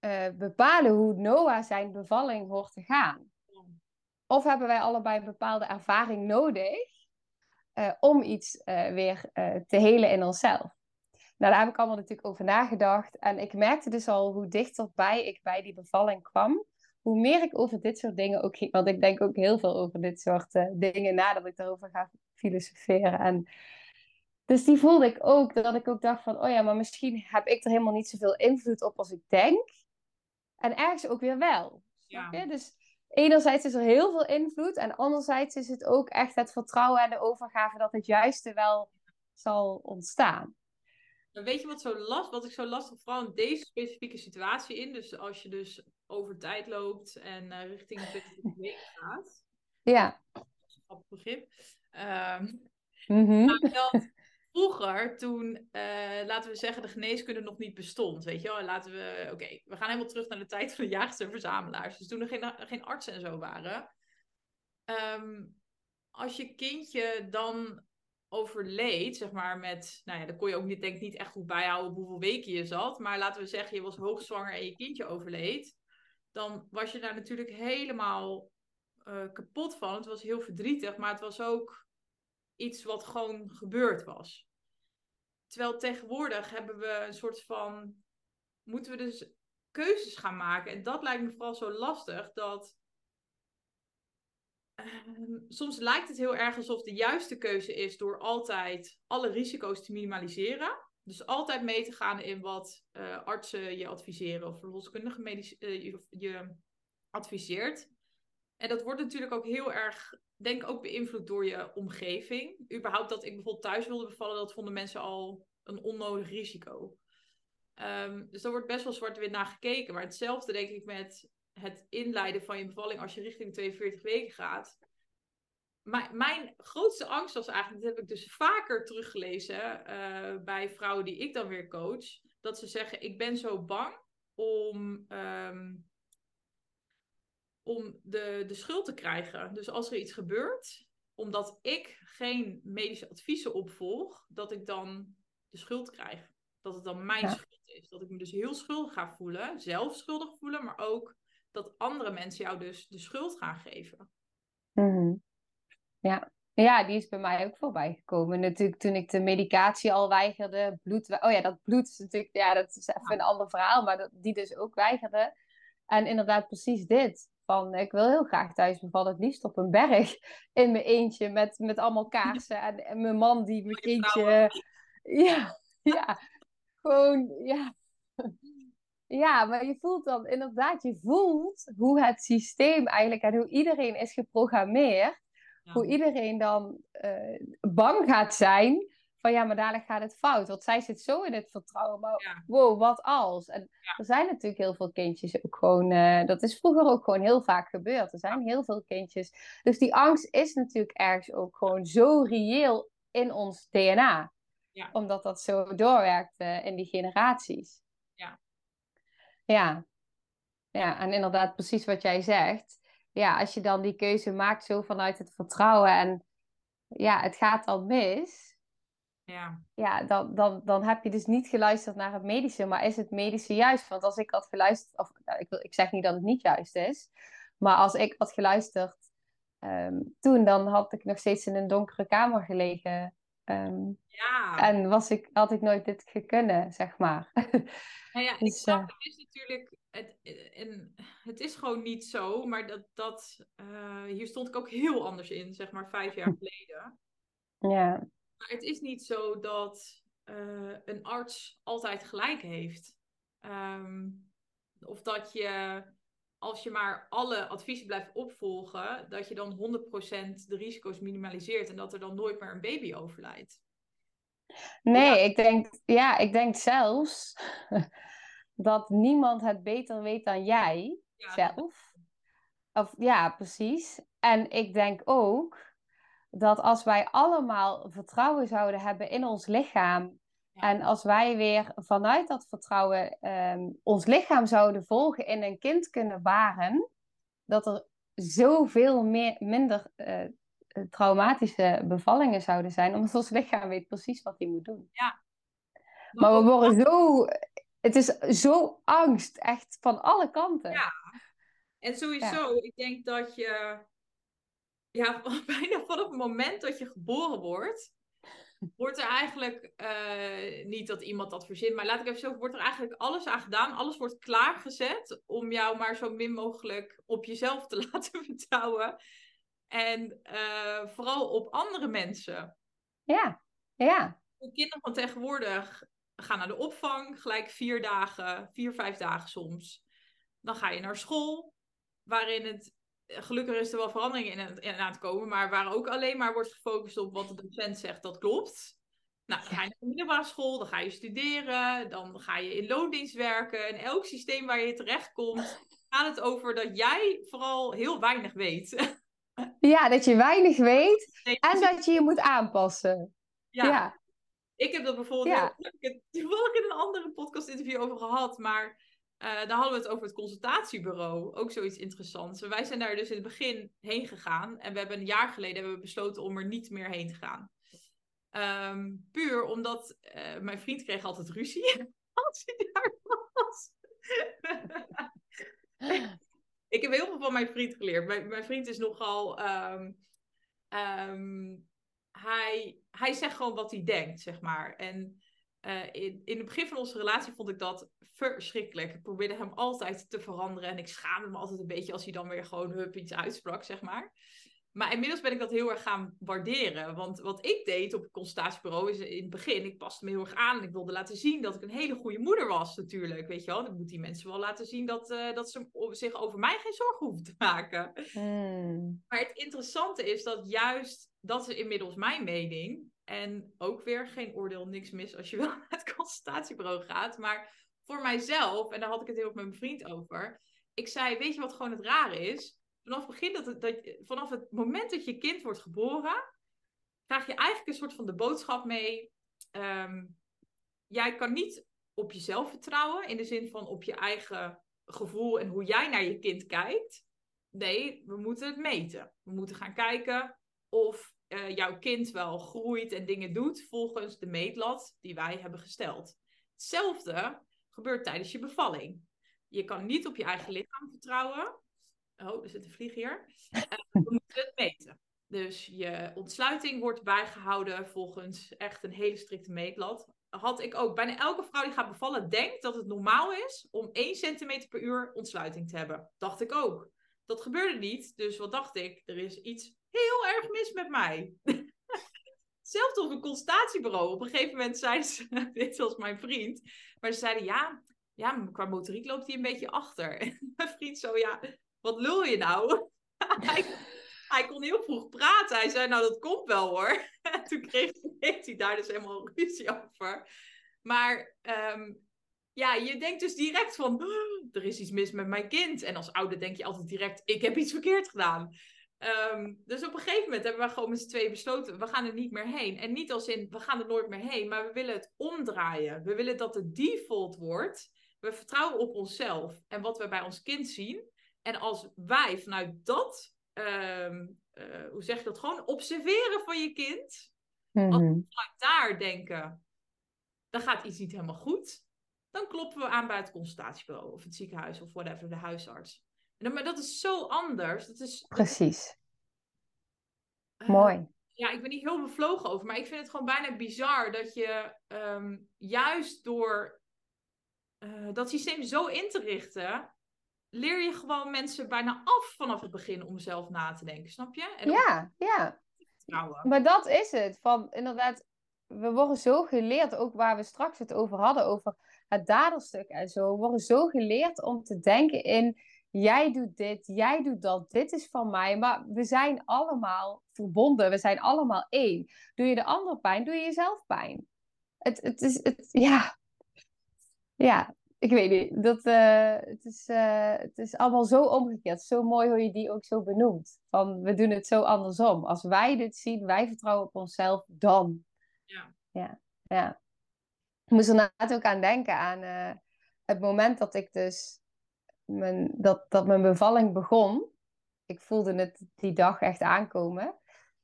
A: uh, bepalen hoe Noah zijn bevalling hoort te gaan? Of hebben wij allebei een bepaalde ervaring nodig uh, om iets weer te helen in onszelf? Nou, daar heb ik allemaal natuurlijk over nagedacht. En ik merkte dus al hoe dichterbij ik bij die bevalling kwam hoe meer ik over dit soort dingen ook ging, want ik denk ook heel veel over dit soort dingen nadat ik daarover ga filosoferen. En dus die voelde ik ook, dat ik ook dacht van, oh ja, maar misschien heb ik er helemaal niet zoveel invloed op als ik denk. En ergens ook weer wel. Ja. Dus enerzijds is er heel veel invloed en anderzijds is het ook echt het vertrouwen en de overgave dat het juiste wel zal ontstaan.
B: Weet je wat, zo last, wat ik zo lastig, vooral in deze specifieke situatie in, dus als je dus over tijd loopt en uh, richting de week gaat.
A: Ja.
B: Op begrip. Um, mm dat vroeger, toen, uh, laten we zeggen, de geneeskunde nog niet bestond, weet je wel. Laten we, oké, we gaan helemaal terug naar de tijd van de jagers en verzamelaars. Dus toen er geen, geen artsen en zo waren. Um, als je kindje dan overleed, zeg maar, met, nou ja, dan kon je ook niet, denk niet echt goed bijhouden hoeveel weken je zat. Maar laten we zeggen, je was hoogzwanger en je kindje overleed. Dan was je daar natuurlijk helemaal uh, kapot van. Het was heel verdrietig, maar het was ook iets wat gewoon gebeurd was. Terwijl tegenwoordig hebben we een soort van, moeten we dus keuzes gaan maken. En dat lijkt me vooral zo lastig, dat Ehm, soms lijkt het heel erg alsof de juiste keuze is door altijd alle risico's te minimaliseren. Dus altijd mee te gaan in wat uh, artsen je adviseren of verloskundigen uh, je, je adviseert. En dat wordt natuurlijk ook heel erg, denk ik, ook beïnvloed door je omgeving. Überhaupt dat ik bijvoorbeeld thuis wilde bevallen, dat vonden mensen al een onnodig risico. Um, dus daar wordt best wel zwart-wit naar gekeken. Maar hetzelfde denk ik met het inleiden van je bevalling als je richting 42 weken gaat. Mijn, grootste angst was eigenlijk, dat heb ik dus vaker teruggelezen uh, bij vrouwen die ik dan weer coach, dat ze zeggen: Ik ben zo bang om, um, om de, de schuld te krijgen. Dus als er iets gebeurt, omdat ik geen medische adviezen opvolg, dat ik dan de schuld krijg. Dat het dan mijn schuld is. Dat ik me dus heel schuldig ga voelen, zelf schuldig voelen, maar ook dat andere mensen jou dus de schuld gaan geven.
A: Mm Ja. Ja, die is bij mij ook voorbij gekomen. Natuurlijk toen ik de medicatie al weigerde, bloed... Oh ja, dat bloed is natuurlijk... Ja, dat is even een ander verhaal, maar dat, die dus ook weigerde. En inderdaad precies dit. Van, ik wil heel graag thuis bevallen, het liefst op een berg. In mijn eentje, met, met allemaal kaarsen. En, en mijn man die mijn kindje... Ja, ja. Gewoon, ja. Ja, maar je voelt dan inderdaad, je voelt hoe het systeem eigenlijk en hoe iedereen is geprogrammeerd. Hoe iedereen dan uh, bang gaat zijn van ja, maar dadelijk gaat het fout. Want zij zit zo in het vertrouwen. Maar wow, wat als? En er zijn natuurlijk heel veel kindjes ook gewoon... Uh, dat is vroeger ook gewoon heel vaak gebeurd. Er zijn heel veel kindjes. Dus die angst is natuurlijk ergens ook gewoon zo reëel in ons DNA. Ja. Omdat dat zo doorwerkt uh, in die generaties.
B: Ja.
A: Ja. Ja, en inderdaad precies wat jij zegt. Ja, als je dan die keuze maakt zo vanuit het vertrouwen en ja, het gaat dan mis.
B: Ja,
A: ja dan, dan, dan heb je dus niet geluisterd naar het medische, maar is het medische juist? Want als ik had geluisterd, of nou, ik, wil, ik zeg niet dat het niet juist is, maar als ik had geluisterd ehm, toen, dan had ik nog steeds in een donkere kamer gelegen Ehm,
B: ja.
A: En was ik, had ik nooit dit gekunnen, zeg maar.
B: Nou ja, dus, ik snap, het is natuurlijk, het, en het is gewoon niet zo, maar dat, dat uh, hier stond ik ook heel anders in, zeg maar vijf jaar geleden.
A: Ja.
B: Maar het is niet zo dat uh, een arts altijd gelijk heeft. Um, of dat je als je maar alle adviezen blijft opvolgen, dat je dan 100% de risico's minimaliseert en dat er dan nooit meer een baby overlijdt.
A: Nee, ik, denk, ja, ik denk zelfs dat niemand het beter weet dan jij zelf. Of, ja, precies. En ik denk ook dat als wij allemaal vertrouwen zouden hebben in ons lichaam en als wij weer vanuit dat vertrouwen ehm, ons lichaam zouden volgen in een kind kunnen baren, dat er zoveel meer, minder uh, traumatische bevallingen zouden zijn, omdat ons lichaam weet precies wat hij moet doen.
B: Ja.
A: Maar we worden zo, het is zo angst, echt van alle kanten.
B: Ja, en sowieso, ik denk dat je, ja, bijna vanaf het moment dat je geboren wordt, wordt er eigenlijk uh, niet dat iemand dat verzint, maar laat ik even zo, wordt er eigenlijk alles aan gedaan. Alles wordt klaargezet om jou maar zo min mogelijk op jezelf te laten vertrouwen. En uh, vooral op andere mensen.
A: Ja, ja.
B: De kinderen van tegenwoordig gaan naar de opvang, gelijk vier dagen, vier, vijf dagen soms. Dan ga je naar school, waarin het gelukkig is er wel verandering in, in aan het komen, maar waar ook alleen maar wordt gefocust op wat de docent zegt, dat klopt. Nou, dan ga je naar de middelbare school, dan ga je studeren, dan ga je in loondienst werken. En elk systeem waar je terechtkomt, gaat het over dat jij vooral heel weinig weet.
A: Ja, dat je weinig weet en dat je je moet aanpassen.
B: Ja. ja. Ik heb dat bijvoorbeeld, ja. ik heb toevallig in een andere podcast interview over gehad, maar daar hadden we het over het consultatiebureau. Ook zoiets interessants. Wij zijn daar dus in het begin heen gegaan. En we hebben een jaar geleden hebben we besloten om er niet meer heen te gaan. Um, puur omdat uh, mijn vriend kreeg altijd ruzie als hij daar was. ik heb heel veel van mijn vriend geleerd. Mijn, vriend is nogal... Um, um, hij, hij zegt gewoon wat hij denkt, zeg maar. En uh, in, in het begin van onze relatie vond ik dat verschrikkelijk. Ik probeerde hem altijd te veranderen en ik schaamde me altijd een beetje als hij dan weer gewoon hup iets uitsprak, zeg maar. Maar inmiddels ben ik dat heel erg gaan waarderen. Want wat ik deed op het consultatiebureau is in het begin, ik paste me heel erg aan en ik wilde laten zien dat ik een hele goede moeder was natuurlijk. Weet je wel, dan moet die mensen wel laten zien dat, uh, dat ze zich over mij geen zorgen hoeven te maken.
A: Hmm.
B: Maar het interessante is dat juist, dat is inmiddels mijn mening, en ook weer geen oordeel, niks mis als je wel naar het consultatiebureau gaat. Maar voor mijzelf, en daar had ik het heel met mijn vriend over. ik zei, weet je wat gewoon het rare is? Vanaf dat, het, dat, vanaf het moment dat je kind wordt geboren, krijg je eigenlijk een soort van de boodschap mee. Ehm, jij kan niet op jezelf vertrouwen, in de zin van op je eigen gevoel en hoe jij naar je kind kijkt. Nee, we moeten het meten. We moeten gaan kijken of uh, jouw kind wel groeit en dingen doet volgens de meetlat die wij hebben gesteld. Hetzelfde gebeurt tijdens je bevalling. Je kan niet op je eigen lichaam vertrouwen. Oh, er zit een vlieg hier. Uh, we moeten het meten. Dus je ontsluiting wordt bijgehouden volgens echt een hele strikte meetlat. Had ik ook. Bijna elke vrouw die gaat bevallen denkt dat het normaal is om 1 centimeter per uur ontsluiting te hebben. Dacht ik ook. Dat gebeurde niet. Dus wat dacht ik? Er is iets heel erg mis met mij. Zelfs op een consultatiebureau. Op een gegeven moment zeiden ze, dit was mijn vriend, maar ze zeiden ja, ja, qua motoriek loopt hij een beetje achter. Mijn vriend zo, ja, wat lul je nou? hij, kon heel vroeg praten. Hij zei, nou, dat komt wel hoor. En toen kreeg, hij daar dus helemaal ruzie over. Maar um, ja, je denkt dus direct van, er is iets mis met mijn kind. En als ouder denk je altijd direct, ik heb iets verkeerd gedaan. Um, dus op een gegeven moment hebben we gewoon met z'n tweeën besloten, we gaan er niet meer heen. En niet als in, we gaan er nooit meer heen, maar we willen het omdraaien. We willen dat het default wordt. We vertrouwen op onszelf en wat we bij ons kind zien. En als wij vanuit dat, um, uh, hoe zeg je dat, gewoon observeren van je kind. Mm -hmm. Als we vanuit daar denken, dan gaat iets niet helemaal goed. Dan kloppen we aan bij het consultatiebureau of het ziekenhuis of whatever, de huisarts. Maar dat is zo anders. Dat is,
A: Precies. Uh, Mooi.
B: Ja, ik ben niet heel bevlogen over, maar ik vind het gewoon bijna bizar dat je um, juist door uh, dat systeem zo in te richten, leer je gewoon mensen bijna af vanaf het begin om zelf na te denken, snap je?
A: En ja, ja. Maar dat is het. Van inderdaad, we worden zo geleerd, ook waar we straks het over hadden, over het daderstuk en zo. We worden zo geleerd om te denken in jij doet dit, jij doet dat, dit is van mij. Maar we zijn allemaal verbonden, we zijn allemaal één. Doe je de ander pijn, doe je jezelf pijn. Het, het is, het, ja. Ja, ik weet niet. Dat, uh, het, is, uh, het is allemaal zo omgekeerd. Zo mooi hoe je die ook zo benoemt. Van, we doen het zo andersom. Als wij dit zien, wij vertrouwen op onszelf, dan.
B: Ja.
A: Ja, ja. Ik moest er net ook aan denken, aan uh, het moment dat ik dus mijn, dat, dat mijn bevalling begon. Ik voelde het die dag echt aankomen.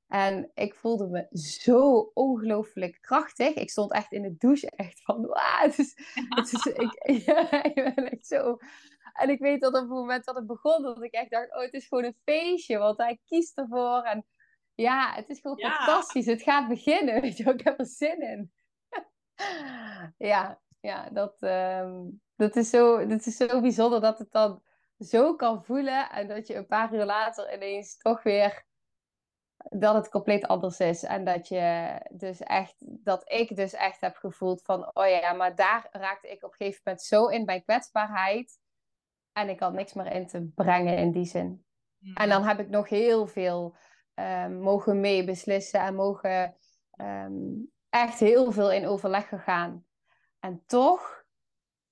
A: En ik voelde me zo ongelooflijk krachtig. Ik stond echt in de douche, echt van, wauw, het is, het is, ik, ja, ik ben echt zo. En ik weet dat op het moment dat het begon, dat ik echt dacht, oh, het is gewoon een feestje, want hij kiest ervoor. En ja, het is gewoon ja. fantastisch. Het gaat beginnen, weet je Ik heb er zin in. ja, ja, dat, um, dat, is zo, dat is zo bijzonder dat het dan zo kan voelen en dat je een paar uur later ineens toch weer dat het compleet anders is. En dat je dus echt, dat ik dus echt heb gevoeld van, oh ja, maar daar raakte ik op een gegeven moment zo in bij kwetsbaarheid. En ik had niks meer in te brengen in die zin. En dan heb ik nog heel veel um, mogen meebeslissen en mogen um, echt heel veel in overleg gegaan. En toch,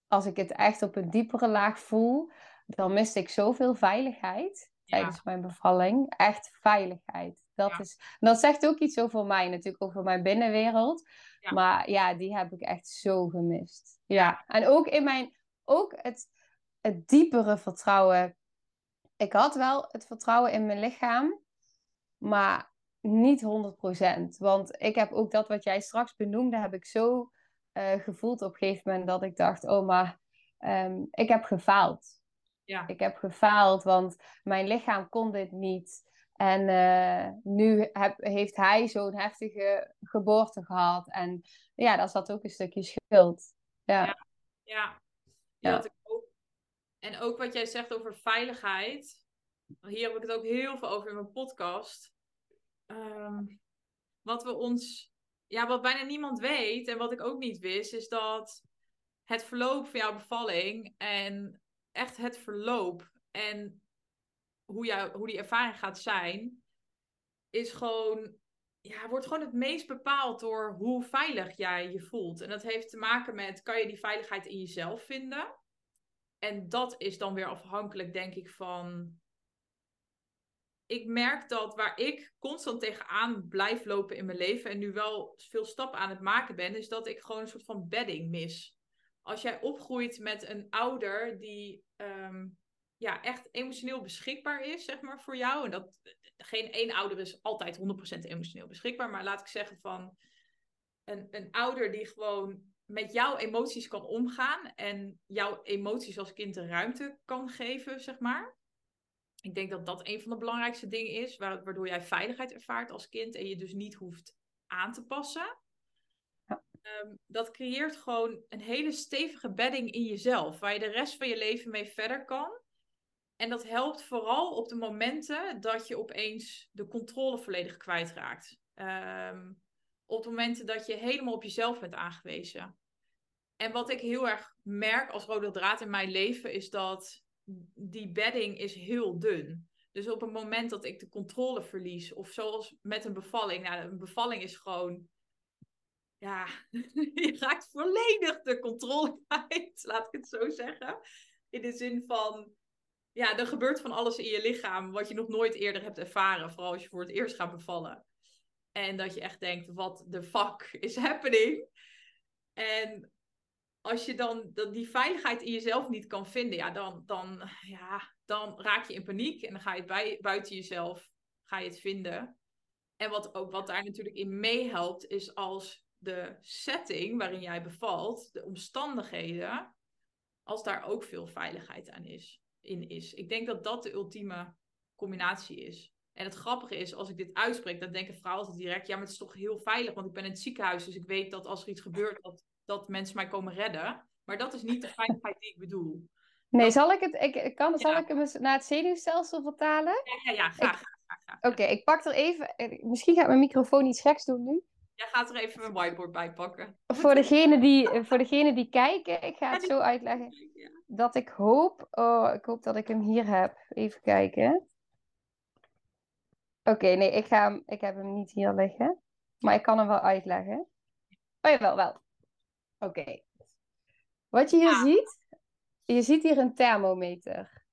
A: als ik het echt op een diepere laag voel, dan miste ik zoveel veiligheid tijdens ja. mijn bevalling. Echt veiligheid. Dat, ja. is, dat zegt ook iets over mij, natuurlijk over mijn binnenwereld. Ja. Maar ja, die heb ik echt zo gemist. Ja, en ook in mijn, ook het, het diepere vertrouwen. Ik had wel het vertrouwen in mijn lichaam, maar niet 100%. Want ik heb ook dat wat jij straks benoemde, heb ik zo uh, gevoeld op een gegeven moment dat ik dacht, oh maar um, ik heb gefaald.
B: Ja.
A: Ik heb gefaald, want mijn lichaam kon dit niet. En uh, nu heb, heeft hij zo'n heftige geboorte gehad. En ja, daar zat ook een stukje schuld. Ja,
B: ja. ja. ja. Dat ik ook. En ook wat jij zegt over veiligheid. Hier heb ik het ook heel veel over in mijn podcast. Um, wat we ons ja, wat bijna niemand weet en wat ik ook niet wist, is dat het verloop van jouw bevalling en echt het verloop en hoe, jou, hoe die ervaring gaat zijn, is gewoon, ja, wordt gewoon het meest bepaald door hoe veilig jij je voelt. En dat heeft te maken met, kan je die veiligheid in jezelf vinden? en dat is dan weer afhankelijk, denk ik, van. Ik merk dat waar ik constant tegenaan blijf lopen in mijn leven en nu wel veel stappen aan het maken ben, is dat ik gewoon een soort van bedding mis. Als jij opgroeit met een ouder die ehm, ja, echt emotioneel beschikbaar is, zeg maar, voor jou. En dat geen één ouder is altijd 100% emotioneel beschikbaar, maar laat ik zeggen van een, een ouder die gewoon met jouw emoties kan omgaan en jouw emoties als kind de ruimte kan geven, zeg maar. Ik denk dat dat een van de belangrijkste dingen is, waardoor jij veiligheid ervaart als kind en je dus niet hoeft aan te passen. Ja. Ehm, dat creëert gewoon een hele stevige bedding in jezelf, waar je de rest van je leven mee verder kan. En dat helpt vooral op de momenten dat je opeens de controle volledig kwijtraakt. Um, op de momenten dat je helemaal op jezelf bent aangewezen. En wat ik heel erg merk als rode draad in mijn leven is dat die bedding is heel dun. Dus op het moment dat ik de controle verlies, of zoals met een bevalling, nou, een bevalling is gewoon, ja, je raakt volledig de controle kwijt, laat ik het zo zeggen. In de zin van, ja, er gebeurt van alles in je lichaam wat je nog nooit eerder hebt ervaren, vooral als je voor het eerst gaat bevallen. En dat je echt denkt, wat de fuck is happening? En als je dan die veiligheid in jezelf niet kan vinden, ja, dan, dan, ja, dan raak je in paniek en dan ga je bij, buiten jezelf ga je het vinden. En wat, ook, wat daar natuurlijk in meehelpt, is als de setting waarin jij bevalt, de omstandigheden, als daar ook veel veiligheid aan is, in is. Ik denk dat dat de ultieme combinatie is. En het grappige is, als ik dit uitspreek, dan denken vrouwen altijd direct, ja, maar het is toch heel veilig, want ik ben in het ziekenhuis, dus ik weet dat als er iets gebeurt, dat, dat mensen mij komen redden. Maar dat is niet de veiligheid die ik bedoel.
A: Nee, zal ik het, ik, kan, zal ik hem naar het zenuwstelsel vertalen?
B: Ja, ja, ja graag. graag,
A: Oké, ik pak er even, eh, misschien gaat mijn microfoon iets geks doen nu.
B: Jij gaat er even een whiteboard bij pakken.
A: Voor degene die, voor degene die kijken, ik ga het zo uitleggen. Dat ik hoop, oh, ik hoop dat ik hem hier heb. Even kijken. Oké, nee, ik, ga hem, ik heb hem niet hier liggen. Maar ik kan hem wel uitleggen. Oh jawel, wel. Oké. Wat je hier ziet, je ziet hier een thermometer.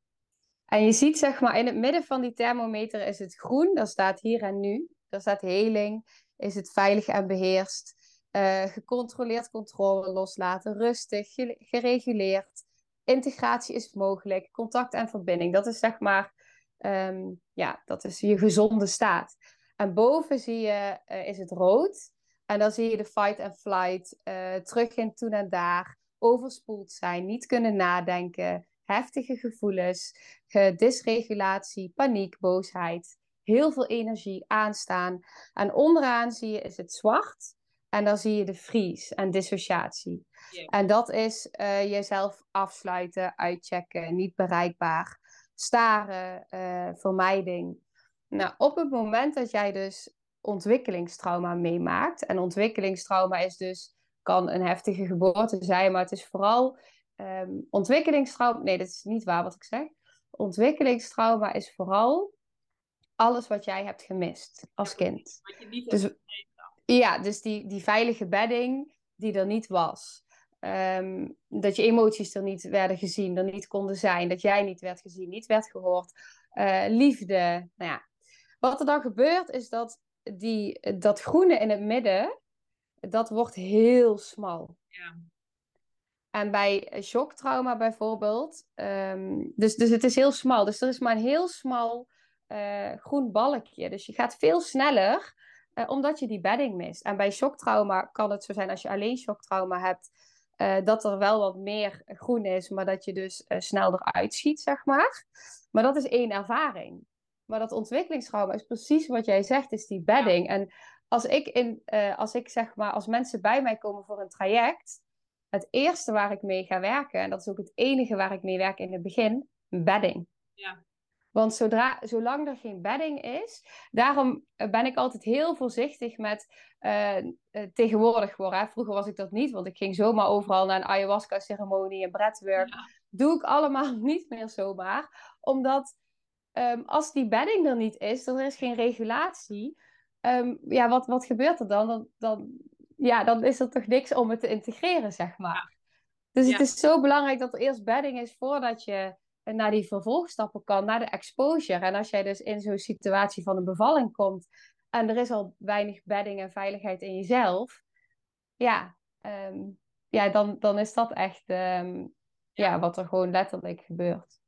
A: En je ziet zeg maar in het midden van die thermometer is het groen, dat staat hier en nu. Daar staat heling, is het veilig en beheerst. Uh, gecontroleerd controle loslaten, rustig, gereguleerd. Integratie is mogelijk, contact en verbinding. Dat is zeg maar Ehm, ja, dat is je gezonde staat. En boven zie je, uh, is het rood. En dan zie je de fight and flight, uh, terug in toen en daar, overspoeld zijn, niet kunnen nadenken, heftige gevoelens, dysregulatie, paniek, boosheid, heel veel energie aanstaan. En onderaan zie je is het zwart. En dan zie je de freeze en dissociatie. En dat is uh, jezelf afsluiten, uitchecken, niet bereikbaar staren, uh, vermijding. Nou, op het moment dat jij dus ontwikkelingstrauma meemaakt, en ontwikkelingstrauma is dus, kan een heftige geboorte zijn, maar het is vooral um, ontwikkelingstrauma. Nee, dat is niet waar wat ik zeg. Ontwikkelingstrauma is vooral alles wat jij hebt gemist als kind.
B: Wat je niet
A: dus, Ja, dus die, die veilige bedding die er niet was. Ehm, dat je emoties er niet werden gezien, er niet konden zijn, dat jij niet werd gezien, niet werd gehoord. Uh, liefde. Nou ja. Wat er dan gebeurt is dat die, dat groene in het midden, dat wordt heel smal.
B: Ja.
A: En bij shocktrauma bijvoorbeeld, um, dus, dus het is heel smal. Dus er is maar een heel smal uh, groen balkje. Dus je gaat veel sneller, uh, omdat je die bedding mist. En bij shocktrauma kan het zo zijn als je alleen shocktrauma hebt uh, dat er wel wat meer groen is, maar dat je dus snel eruit schiet, zeg maar. Maar dat is één ervaring. Maar dat ontwikkelingstrauma is precies wat jij zegt, is die bedding. En als ik, in, uh, als ik zeg maar, als mensen bij mij komen voor een traject, het eerste waar ik mee ga werken, en dat is ook het enige waar ik mee werk in het begin, bedding.
B: Ja.
A: Want zodra, zolang er geen bedding is, daarom eh, ben ik altijd heel voorzichtig met uh, tegenwoordig worden. Vroeger was ik dat niet, want ik ging zomaar overal naar een ayahuasca-ceremonie en breathwork. Doe ik allemaal niet meer zomaar. Omdat um, als die bedding er niet is, er is geen regulatie. Um, ja, wat, wat gebeurt er dan? Dan, dan? ja, dan is er toch niks om het te integreren, zeg maar. Dus
B: Ja.
A: het is zo belangrijk dat er eerst bedding is voordat je naar die vervolgstappen kan, naar de exposure. En als jij dus in zo'n situatie van een bevalling komt en er is al weinig bedding en veiligheid in jezelf, ja, ehm, ja dan, dan is dat echt ehm, ja.
B: Ja.
A: wat er gewoon letterlijk gebeurt.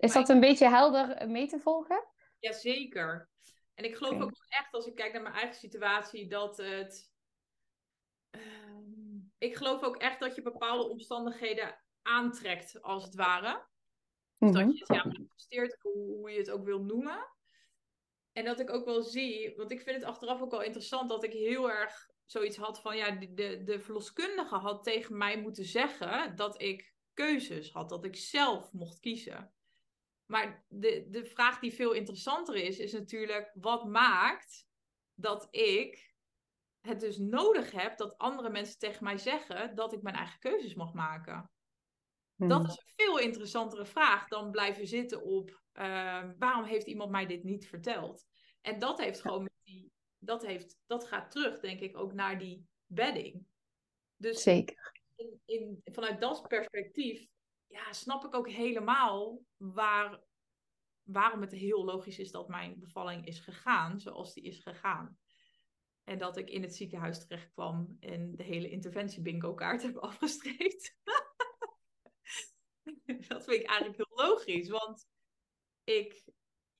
A: Is dat een beetje helder mee te volgen?
B: Jazeker. En ik geloof ook echt, als ik kijk naar mijn eigen situatie, dat het. Ehm, ik geloof ook echt dat je bepaalde omstandigheden aantrekt, als het ware. Dus
A: Mhm.
B: dat je het ja, manifesteert, hoe, hoe je het ook wil noemen. En dat ik ook wel zie, want ik vind het achteraf ook wel interessant dat ik heel erg zoiets had van, ja, de, de, de verloskundige had tegen mij moeten zeggen dat ik keuzes had, dat ik zelf mocht kiezen. Maar de, de vraag die veel interessanter is, is natuurlijk, wat maakt dat ik het dus nodig heb dat andere mensen tegen mij zeggen dat ik mijn eigen keuzes mag maken? Dat
A: Mhm.
B: is een veel interessantere vraag dan blijven zitten op ehm, waarom heeft iemand mij dit niet verteld? En dat heeft gewoon met die, dat, heeft, dat gaat terug, denk ik, ook naar die bedding. Dus
A: Zeker.
B: in, in, vanuit dat perspectief ja, snap ik ook helemaal waar, waarom het heel logisch is dat mijn bevalling is gegaan zoals die is gegaan. En dat ik in het ziekenhuis terecht kwam en de hele interventie bingo kaart heb afgestreept. dat vind ik eigenlijk heel logisch, want ik,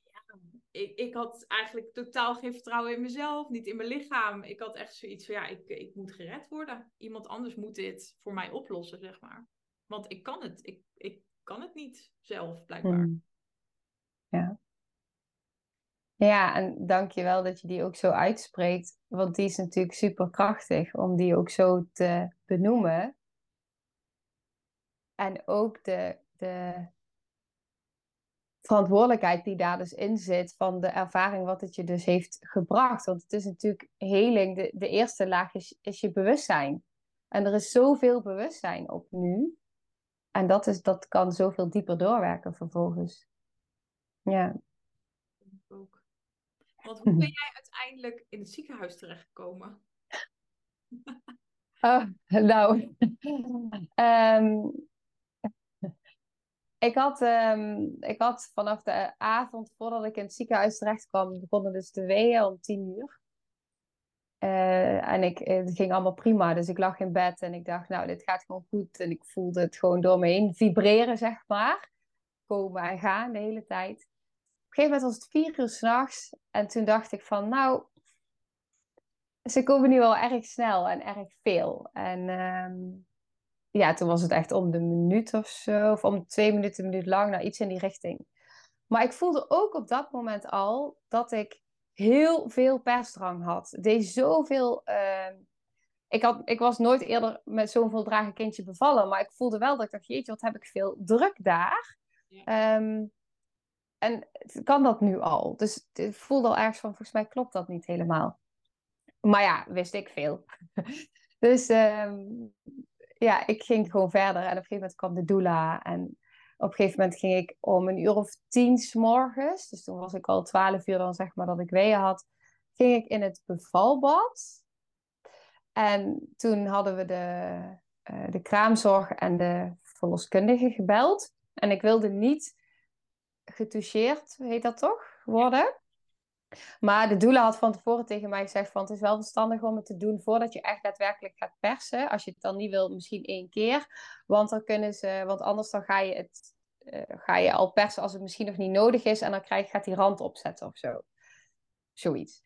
B: ja, ik, ik had eigenlijk totaal geen vertrouwen in mezelf, niet in mijn lichaam. Ik had echt zoiets van, ja, ik, ik moet gered worden. Iemand anders moet dit voor mij oplossen, zeg maar. Want ik kan het, ik, ik kan het niet zelf, blijkbaar.
A: Mm. Ja. Ja, en dank je wel dat je die ook zo uitspreekt, want die is natuurlijk super krachtig om die ook zo te benoemen. En ook de, de verantwoordelijkheid die daar dus in zit van de ervaring wat het je dus heeft gebracht. Want het is natuurlijk heling, de, de eerste laag is, is je bewustzijn. En er is zoveel bewustzijn op nu. En dat, is, dat kan zoveel dieper doorwerken vervolgens. Ja.
B: Ook. Want hoe ben jij uiteindelijk in het ziekenhuis terechtgekomen?
A: Oh, nou, Ehm, ik, had, ehm, ik had vanaf de avond voordat ik in het ziekenhuis terecht kwam, begonnen dus de weeën om tien uur. Eh, en ik, het ging allemaal prima, dus ik lag in bed en ik dacht, nou, dit gaat gewoon goed. En ik voelde het gewoon door me heen vibreren, zeg maar. Komen en gaan de hele tijd. Op een gegeven moment was het vier uur s'nachts en toen dacht ik van, nou, ze komen nu wel erg snel en erg veel. En ehm, ja, toen was het echt om de minuut of zo, of om twee minuten, een minuut lang, nou iets in die richting. Maar ik voelde ook op dat moment al dat ik heel veel persdrang had. Deed zoveel. ehm, ik, had, ik was nooit eerder met zo'n voldragen kindje bevallen, maar ik voelde wel dat ik dacht, jeetje, wat heb ik veel druk daar.
B: Ja.
A: Ehm, en kan dat nu al? Dus ik voelde al ergens van, volgens mij klopt dat niet helemaal. Maar ja, wist ik veel. dus ehm, ja, ik ging gewoon verder. En op een gegeven moment kwam de doula. En op een gegeven moment ging ik om een uur of tien s morgens. Dus toen was ik al twaalf uur dan zeg maar dat ik weeën had. Ging ik in het bevalbad. En toen hadden we de, eh, de kraamzorg en de verloskundige gebeld. En ik wilde niet getoucheerd, heet dat toch, worden. Maar de doula had van tevoren tegen mij gezegd van het is wel verstandig om het te doen voordat je echt daadwerkelijk gaat persen. Als je het dan niet wil, misschien één keer. Want dan kunnen ze, want anders dan ga je het eh, ga je al persen als het misschien nog niet nodig is. En dan krijg, gaat die rand opzetten of zo. Zoiets.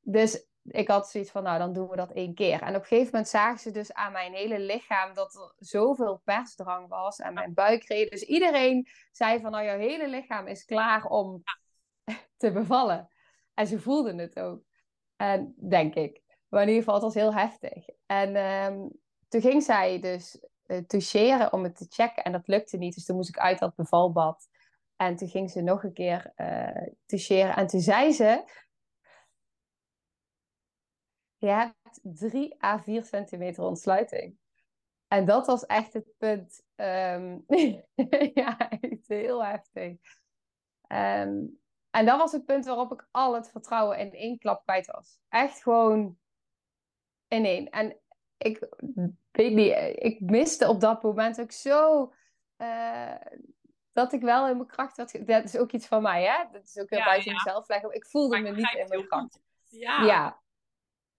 A: Dus ik had zoiets van, nou dan doen we dat één keer. En op een gegeven moment zagen ze dus aan mijn hele lichaam dat er zoveel persdrang was. En mijn buikreden. Dus iedereen zei van, nou jouw hele lichaam is klaar om te bevallen. En ze voelden het ook. En, denk ik. Maar in ieder geval, het was heel heftig. En ehm, toen ging zij dus uh, toucheren om het te checken. En dat lukte niet. Dus toen moest ik uit dat bevalbad. En toen ging ze nog een keer uh, toucheren. En toen zei ze... Je hebt 3 à 4 centimeter ontsluiting. En dat was echt het punt. Um, ja, heel heftig. Um, en dat was het punt waarop ik al het vertrouwen in één klap kwijt was. Echt gewoon in één. En ik weet niet, ik miste op dat moment ook zo uh, dat ik wel in mijn kracht had. Dat is ook iets van mij, hè? Dat is ook heel ja, buiten ja. mezelf leggen. Ik voelde me niet in mijn kracht.
B: Ja.
A: ja.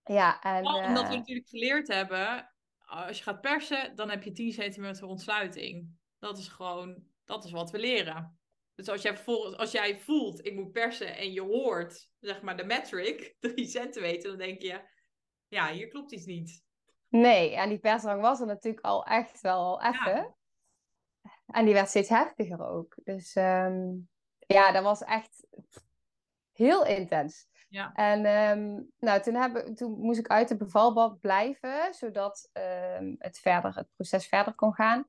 A: Ja, en,
B: omdat we natuurlijk geleerd hebben, als je gaat persen, dan heb je 10 centimeter ontsluiting. Dat is gewoon, dat is wat we leren. Dus als jij, als jij voelt, ik moet persen en je hoort, zeg maar, de metric, 3 centimeter, dan denk je, ja, hier klopt iets niet.
A: Nee, en die persdrang was er natuurlijk al echt wel al even. Ja. En die werd steeds heftiger ook. Dus um, ja, dat was echt heel intens.
B: Ja.
A: En um, nou, toen, toen moest ik uit de bevalbad blijven, zodat um, het, verder, het proces verder kon gaan.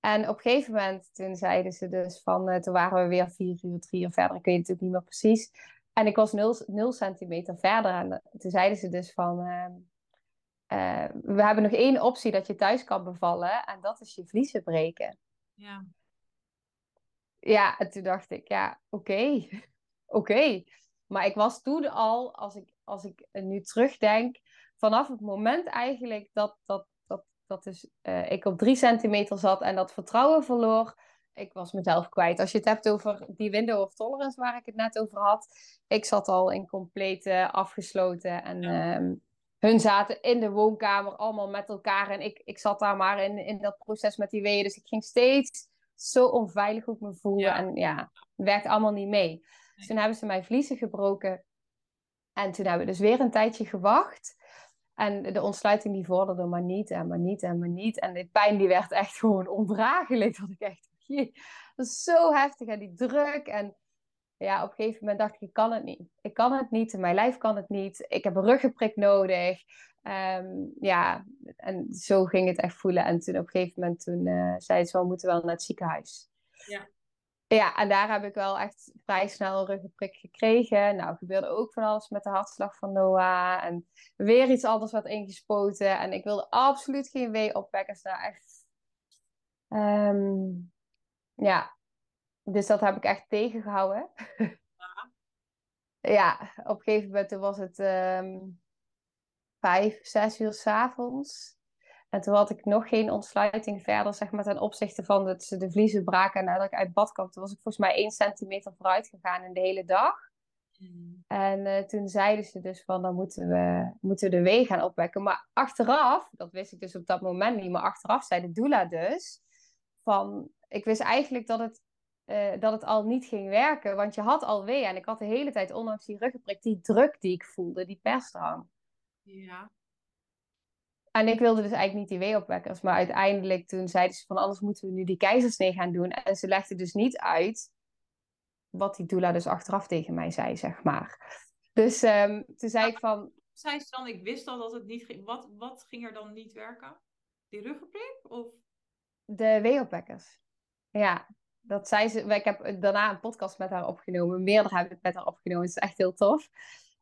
A: En op een gegeven moment, toen zeiden ze dus van, uh, toen waren we weer vier uur, drie uur verder, ik weet het natuurlijk niet meer precies. En ik was nul, nul centimeter verder. En toen zeiden ze dus van, uh, uh, we hebben nog één optie dat je thuis kan bevallen. En dat is je vliezen breken.
B: Ja.
A: Ja, en toen dacht ik, ja, oké. oké. Maar ik was toen al, als ik, als ik nu terugdenk, vanaf het moment eigenlijk dat, dat, dat, dus, uh, ik op drie centimeter zat en dat vertrouwen verloor, ik was mezelf kwijt. Als je het hebt over die window of tolerance waar ik het net over had, ik zat al in compleet uh, afgesloten en ja. um, hun zaten in de woonkamer allemaal met elkaar en ik, ik zat daar maar in, in dat proces met die weeën. Dus ik ging steeds zo onveilig hoe ik me voelde
B: Ja.
A: en ja, het werkte allemaal niet mee. Dus toen hebben ze mijn vliezen gebroken. En toen hebben we dus weer een tijdje gewacht. En de ontsluiting die vorderde maar niet en maar niet en maar niet. En de pijn die werd echt gewoon ondraaglijk. Dat ik echt, dat is zo heftig. En die druk. En ja, op een gegeven moment dacht ik, ik kan het niet. Ik kan het niet. Mijn lijf kan het niet. Ik heb een ruggenprik nodig. Um, ja, en zo ging het echt voelen. En toen op een gegeven moment toen, uh, zei ze, we moeten wel naar het ziekenhuis.
B: Ja.
A: Ja, en daar heb ik wel echt vrij snel een ruggenprik gekregen. Nou, gebeurde ook van alles met de hartslag van Noah. En weer iets anders werd ingespoten. En ik wilde absoluut geen wee-opwekkers. Nou, echt... Um, ja, dus dat heb ik echt tegengehouden.
B: Ja.
A: ja, op een gegeven moment was het um, vijf, zes uur s'avonds. En toen had ik nog geen ontsluiting verder, zeg maar, ten opzichte van dat ze de vliezen braken. En nadat ik uit bad kwam, toen was ik volgens mij één centimeter vooruit gegaan in de hele dag.
B: Mm.
A: En uh, toen zeiden ze dus van, dan moeten we, moeten we de wee gaan opwekken. Maar achteraf, dat wist ik dus op dat moment niet, maar achteraf zei de doula dus, van, ik wist eigenlijk dat het, uh, dat het al niet ging werken, want je had al wee. En ik had de hele tijd, ondanks die ruggenprik, die druk die ik voelde, die persdrang.
B: Ja.
A: En ik wilde dus eigenlijk niet die weeopwekkers. Maar uiteindelijk toen zeiden ze van anders moeten we nu die keizersnee gaan doen. En ze legde dus niet uit wat die doula dus achteraf tegen mij zei, zeg maar. Dus um, toen zei ik van...
B: Zei ze dan, ik wist al dat het niet ging. Wat, wat ging er dan niet werken? Die ruggenprik? Of...
A: De weeopwekkers. Ja, dat zei ze. Ik heb daarna een podcast met haar opgenomen. Meerdere heb ik met haar opgenomen. Het is echt heel tof.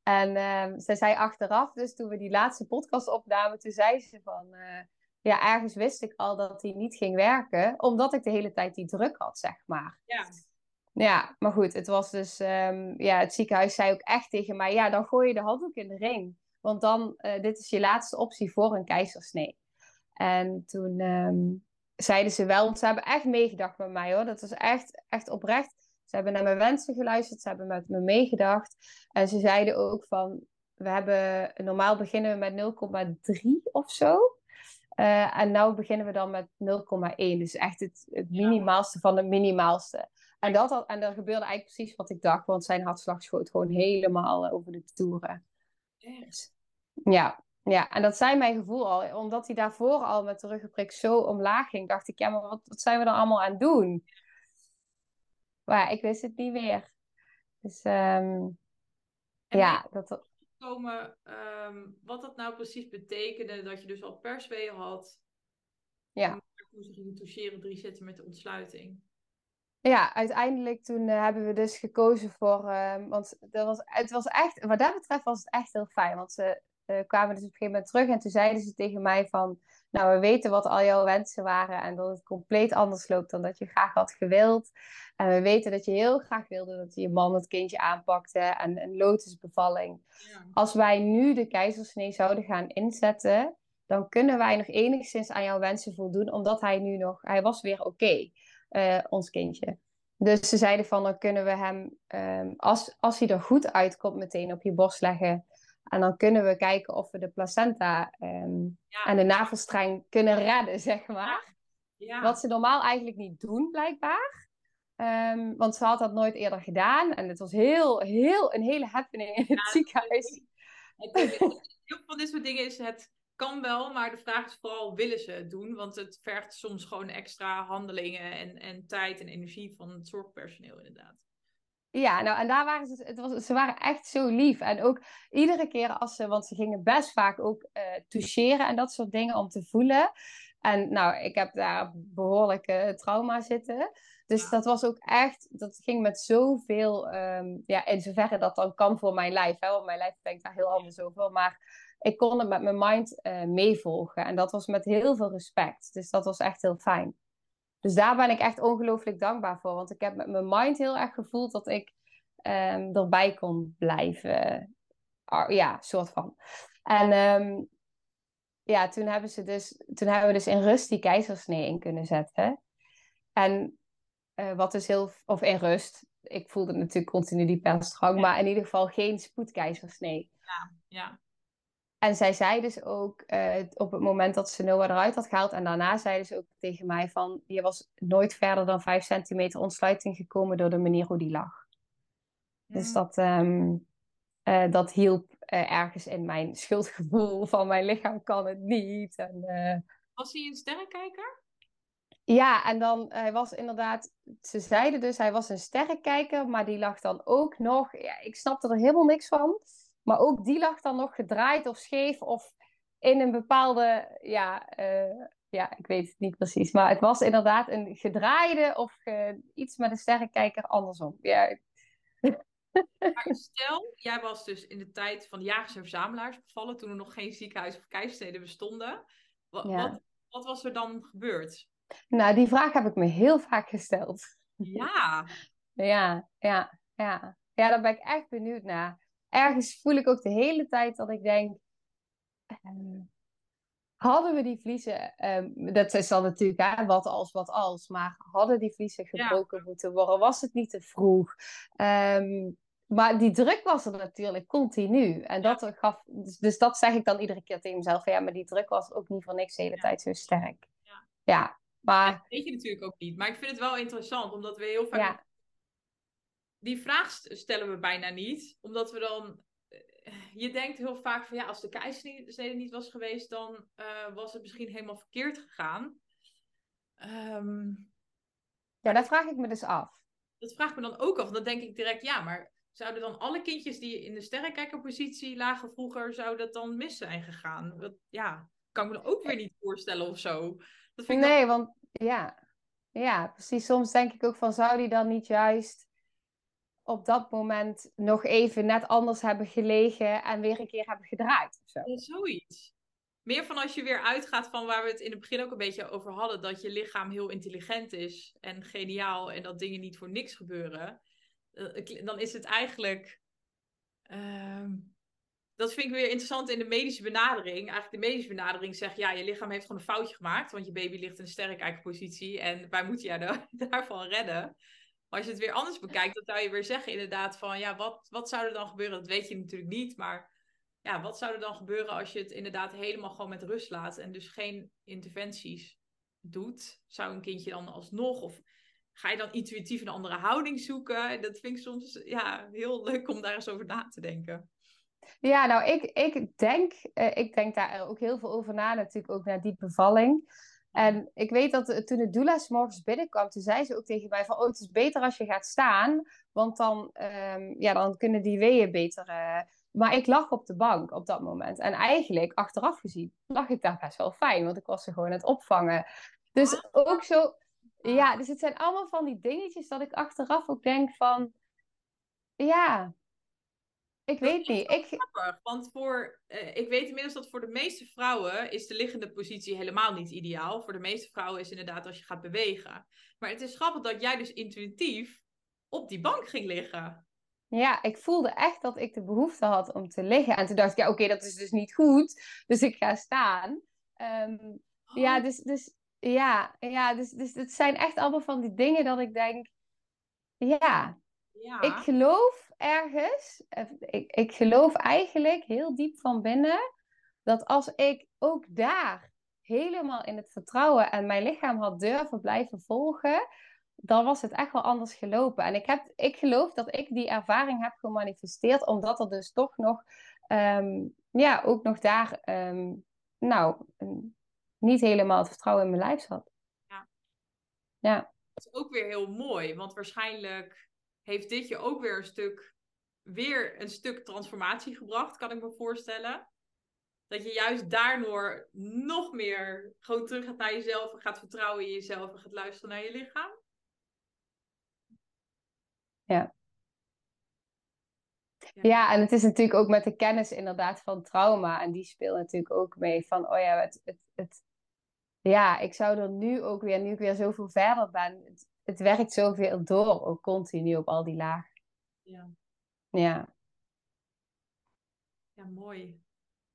A: En uh, zij zei achteraf, dus toen we die laatste podcast opnamen, toen zei ze van, uh, ja, ergens wist ik al dat die niet ging werken, omdat ik de hele tijd die druk had, zeg maar.
B: Ja.
A: Ja, maar goed, het was dus, um, ja, het ziekenhuis zei ook echt tegen mij, ja, dan gooi je de handdoek in de ring. Want dan, uh, dit is je laatste optie voor een keizersnee. En toen um, zeiden ze wel, want ze hebben echt meegedacht met mij hoor, dat was echt, echt oprecht. Ze hebben naar mijn wensen geluisterd, ze hebben met me meegedacht. En ze zeiden ook van, we hebben, normaal beginnen we met 0,3 of zo. Uh, en nu beginnen we dan met 0,1. Dus echt het, het minimaalste van het minimaalste. En dat, had, en dat gebeurde eigenlijk precies wat ik dacht, want zijn hartslag schoot gewoon helemaal over de toeren. Ja, ja, en dat zei mijn gevoel al. Omdat hij daarvoor al met de ruggenprik zo omlaag ging, dacht ik, ja, maar wat, wat zijn we dan allemaal aan het doen? Maar ik wist het niet meer. Dus um, ja, dat...
B: Komen, um, wat dat nou precies betekende, dat je dus al persweeën had.
A: Ja.
B: Hoe ze gingen toucheren, drie centimeter ontsluiting.
A: Ja, uiteindelijk toen uh, hebben we dus gekozen voor, uh, want dat was, het was echt, wat dat betreft was het echt heel fijn. Want ze uh, kwamen dus op een gegeven moment terug en toen zeiden ze tegen mij van, nou we weten wat al jouw wensen waren en dat het compleet anders loopt dan dat je graag had gewild. En we weten dat je heel graag wilde dat je man het kindje aanpakte en een lotusbevalling.
B: Ja.
A: Als wij nu de keizersnee zouden gaan inzetten, dan kunnen wij nog enigszins aan jouw wensen voldoen, omdat hij nu nog, hij was weer oké, eh, ons kindje. Dus ze zeiden van, dan kunnen we hem, ehm, als, als hij er goed uitkomt, meteen op je borst leggen. En dan kunnen we kijken of we de placenta ehm, en de navelstreng kunnen redden, zeg maar. Ja. Wat ze normaal eigenlijk niet doen, blijkbaar. Ehm, want ze had dat nooit eerder gedaan. En het was heel, heel, een hele happening in het ziekenhuis.
B: Heel veel van dit soort dingen is het kan wel, maar de vraag is vooral, willen ze het doen? Want het vergt soms gewoon extra handelingen en, en tijd en energie van het zorgpersoneel inderdaad.
A: Ja, nou en daar waren ze, het was, ze waren echt zo lief. En ook iedere keer als ze, want ze gingen best vaak ook uh, toucheren en dat soort dingen om te voelen. En nou, ik heb daar behoorlijke trauma zitten. Dus dat was ook echt, dat ging met zoveel, um, ja, in zoverre dat dan kan voor mijn lijf. Hè, want mijn lijf denkt daar heel anders over. Maar ik kon het met mijn mind uh, meevolgen. En dat was met heel veel respect. Dus dat was echt heel fijn. Dus daar ben ik echt ongelooflijk dankbaar voor. Want ik heb met mijn mind heel erg gevoeld dat ik um, erbij kon blijven. ja, soort van. En um, ja, toen hebben, ze dus, toen hebben we dus in rust die keizersnee in kunnen zetten. En uh, wat dus heel... Of in rust. Ik voelde natuurlijk continu die pijlstrang. Maar in ieder geval geen spoedkeizersnee.
B: Ja, ja.
A: En zij zei dus ook uh, op het moment dat ze Noah eruit had gehaald. En daarna zeiden ze ook tegen mij van... Je was nooit verder dan 5 centimeter ontsluiting gekomen door de manier hoe die lag. Dus dat, um, uh, dat hielp uh, ergens in mijn schuldgevoel van mijn lichaam kan het niet. En,
B: was hij een sterrenkijker?
A: Ja, en dan, hij was inderdaad, ze zeiden dus, hij was een sterrenkijker, maar die lag dan ook nog, ja, ik snapte er helemaal niks van. Maar ook die lag dan nog gedraaid of scheef of in een bepaalde, ja, uh, ja, ik weet het niet precies. Maar het was inderdaad een gedraaide of iets met een sterrenkijker andersom. Ja.
B: Maar stel, jij was dus in de tijd van de jagers en verzamelaars bevallen, toen er nog geen ziekenhuis of keisteden bestonden. Wat, wat, wat was er dan gebeurd?
A: Nou, die vraag heb ik me heel vaak gesteld.
B: Ja.
A: ja, ja, ja. Ja, daar ben ik echt benieuwd naar ergens voel ik ook de hele tijd dat ik denk. Ehm, hadden we die vliezen, um, dat is dan natuurlijk hè, wat als, wat als, maar hadden die vliezen gebroken moeten worden? Was het niet te vroeg? Um, maar die druk was er natuurlijk continu. En dat gaf, dus, dus, dat zeg ik dan iedere keer tegen mezelf. Ja, maar die druk was ook niet voor niks de hele tijd zo sterk. Ja, ja maar. Dat
B: weet je natuurlijk ook niet. Maar ik vind het wel interessant, omdat we heel vaak die vraag stellen we bijna niet, omdat we dan. Eh, je denkt heel vaak van ja, als de keizersnede niet was geweest, dan uh, was het misschien helemaal verkeerd gegaan. Um,
A: ja, dat vraag ik me dus af.
B: Dat vraag ik me dan ook af. Dan denk ik direct, ja, maar zouden dan alle kindjes die in de sterrenkijkerpositie lagen vroeger, zou dat dan mis zijn gegaan? Dat, ja, kan ik me ook weer niet voorstellen of zo.
A: Dat vind ik nee, want ja. ja, precies. Soms denk ik ook van, zou die dan niet juist op dat moment nog even net anders hebben gelegen en weer een keer hebben gedraaid. Zo.
B: Zoiets. Meer van als je weer uitgaat van waar we het in het begin ook een beetje over hadden, dat je lichaam heel intelligent is en geniaal en dat dingen niet voor niks gebeuren. Eh, dan is het eigenlijk. Uh, dat vind ik weer interessant in de medische benadering. Eigenlijk de medische benadering zegt, ja, je lichaam heeft gewoon een foutje gemaakt, want je baby ligt in een sterrenkijkerpositie en wij moeten je daarvan redden als je het weer anders bekijkt, dan zou je weer zeggen inderdaad van, ja, wat, wat zou er dan gebeuren? Dat weet je natuurlijk niet, maar ja, wat zou er dan gebeuren als je het inderdaad helemaal gewoon met rust laat en dus geen interventies doet? Zou een kindje dan alsnog, of ga je dan intuïtief een andere houding zoeken? Dat vind ik soms ja, heel leuk om daar eens over na te denken.
A: Ja, nou, ik, ik, denk, uh, ik denk daar ook heel veel over na, natuurlijk ook naar die bevalling. En ik weet dat eh, toen de doula morgens binnenkwam, toen zei ze ook tegen mij van, oh, het is beter als je gaat staan, want dan, um, ja, dan kunnen die weeën beter... Uh... Maar ik lag op de bank op dat moment. En eigenlijk, achteraf gezien, lag ik daar best wel fijn, want ik was ze gewoon aan het opvangen. Dus ah. ook zo, ja, dus het zijn allemaal van die dingetjes dat ik achteraf ook denk van, ja, ik weet niet. Ik...
B: Grappig, want voor, uh, ik weet inmiddels dat voor de meeste vrouwen is de liggende positie helemaal niet ideaal. Voor de meeste vrouwen is inderdaad als je gaat bewegen. Maar het is grappig dat jij dus intuïtief op die bank ging liggen.
A: Ja, ik voelde echt dat ik de behoefte had om te liggen. En toen dacht ik, ja, oké, dat is dus niet goed. Dus ik ga staan. Ehm, ja,
B: Oh,
A: dus, dus, ja, ja dus, dus het zijn echt allemaal van die dingen dat ik denk, ja,
B: ja.
A: ik geloof ergens, eh, ik, ik geloof eigenlijk heel diep van binnen, dat als ik ook daar helemaal in het vertrouwen en mijn lichaam had durven blijven volgen, dan was het echt wel anders gelopen. En ik, heb, ik geloof dat ik die ervaring heb gemanifesteerd, omdat er dus toch nog, ehm, ja, ook nog daar, ehm, nou, niet helemaal het vertrouwen in mijn lijf zat.
B: Ja.
A: Ja.
B: Dat is ook weer heel mooi, want waarschijnlijk heeft dit je ook weer een stuk, weer een stuk transformatie gebracht, kan ik me voorstellen. Dat je juist daardoor nog meer gewoon terug gaat naar jezelf en gaat vertrouwen in jezelf en gaat luisteren naar je lichaam.
A: Ja. Ja, en het is natuurlijk ook met de kennis inderdaad van trauma. En die speelt natuurlijk ook mee van, oh ja, het, het, het, ja, ik zou er nu ook weer, nu ik weer zoveel verder ben, het, het werkt zoveel door, ook continu op al die lagen.
B: Ja,
A: Ja,
B: ja mooi.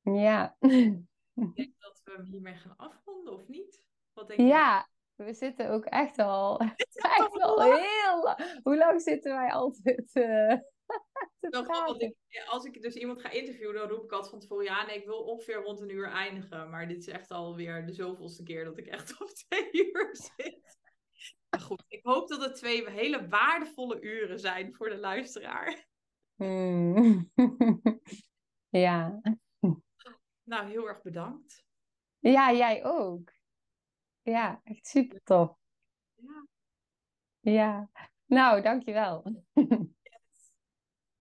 A: ja.
B: Ik denk dat we hem hiermee gaan afronden, of niet? Wat denk je?
A: Ja, we zitten ook echt al, echt wel heel lang. Hoe lang zitten wij altijd eh,
B: want
A: praten?
B: ik, als ik dus iemand ga interviewen, dan roep ik altijd van tevoren, ja, nee, ik wil ongeveer rond een uur eindigen. Maar dit is echt alweer de zoveelste keer dat ik echt op twee uur zit. Maar goed, ik hoop dat het twee hele waardevolle uren zijn voor de luisteraar.
A: Hmm. Ja.
B: Nou, heel erg bedankt.
A: Ja, jij ook. Ja, echt super tof.
B: Ja.
A: Ja. Nou, dankjewel.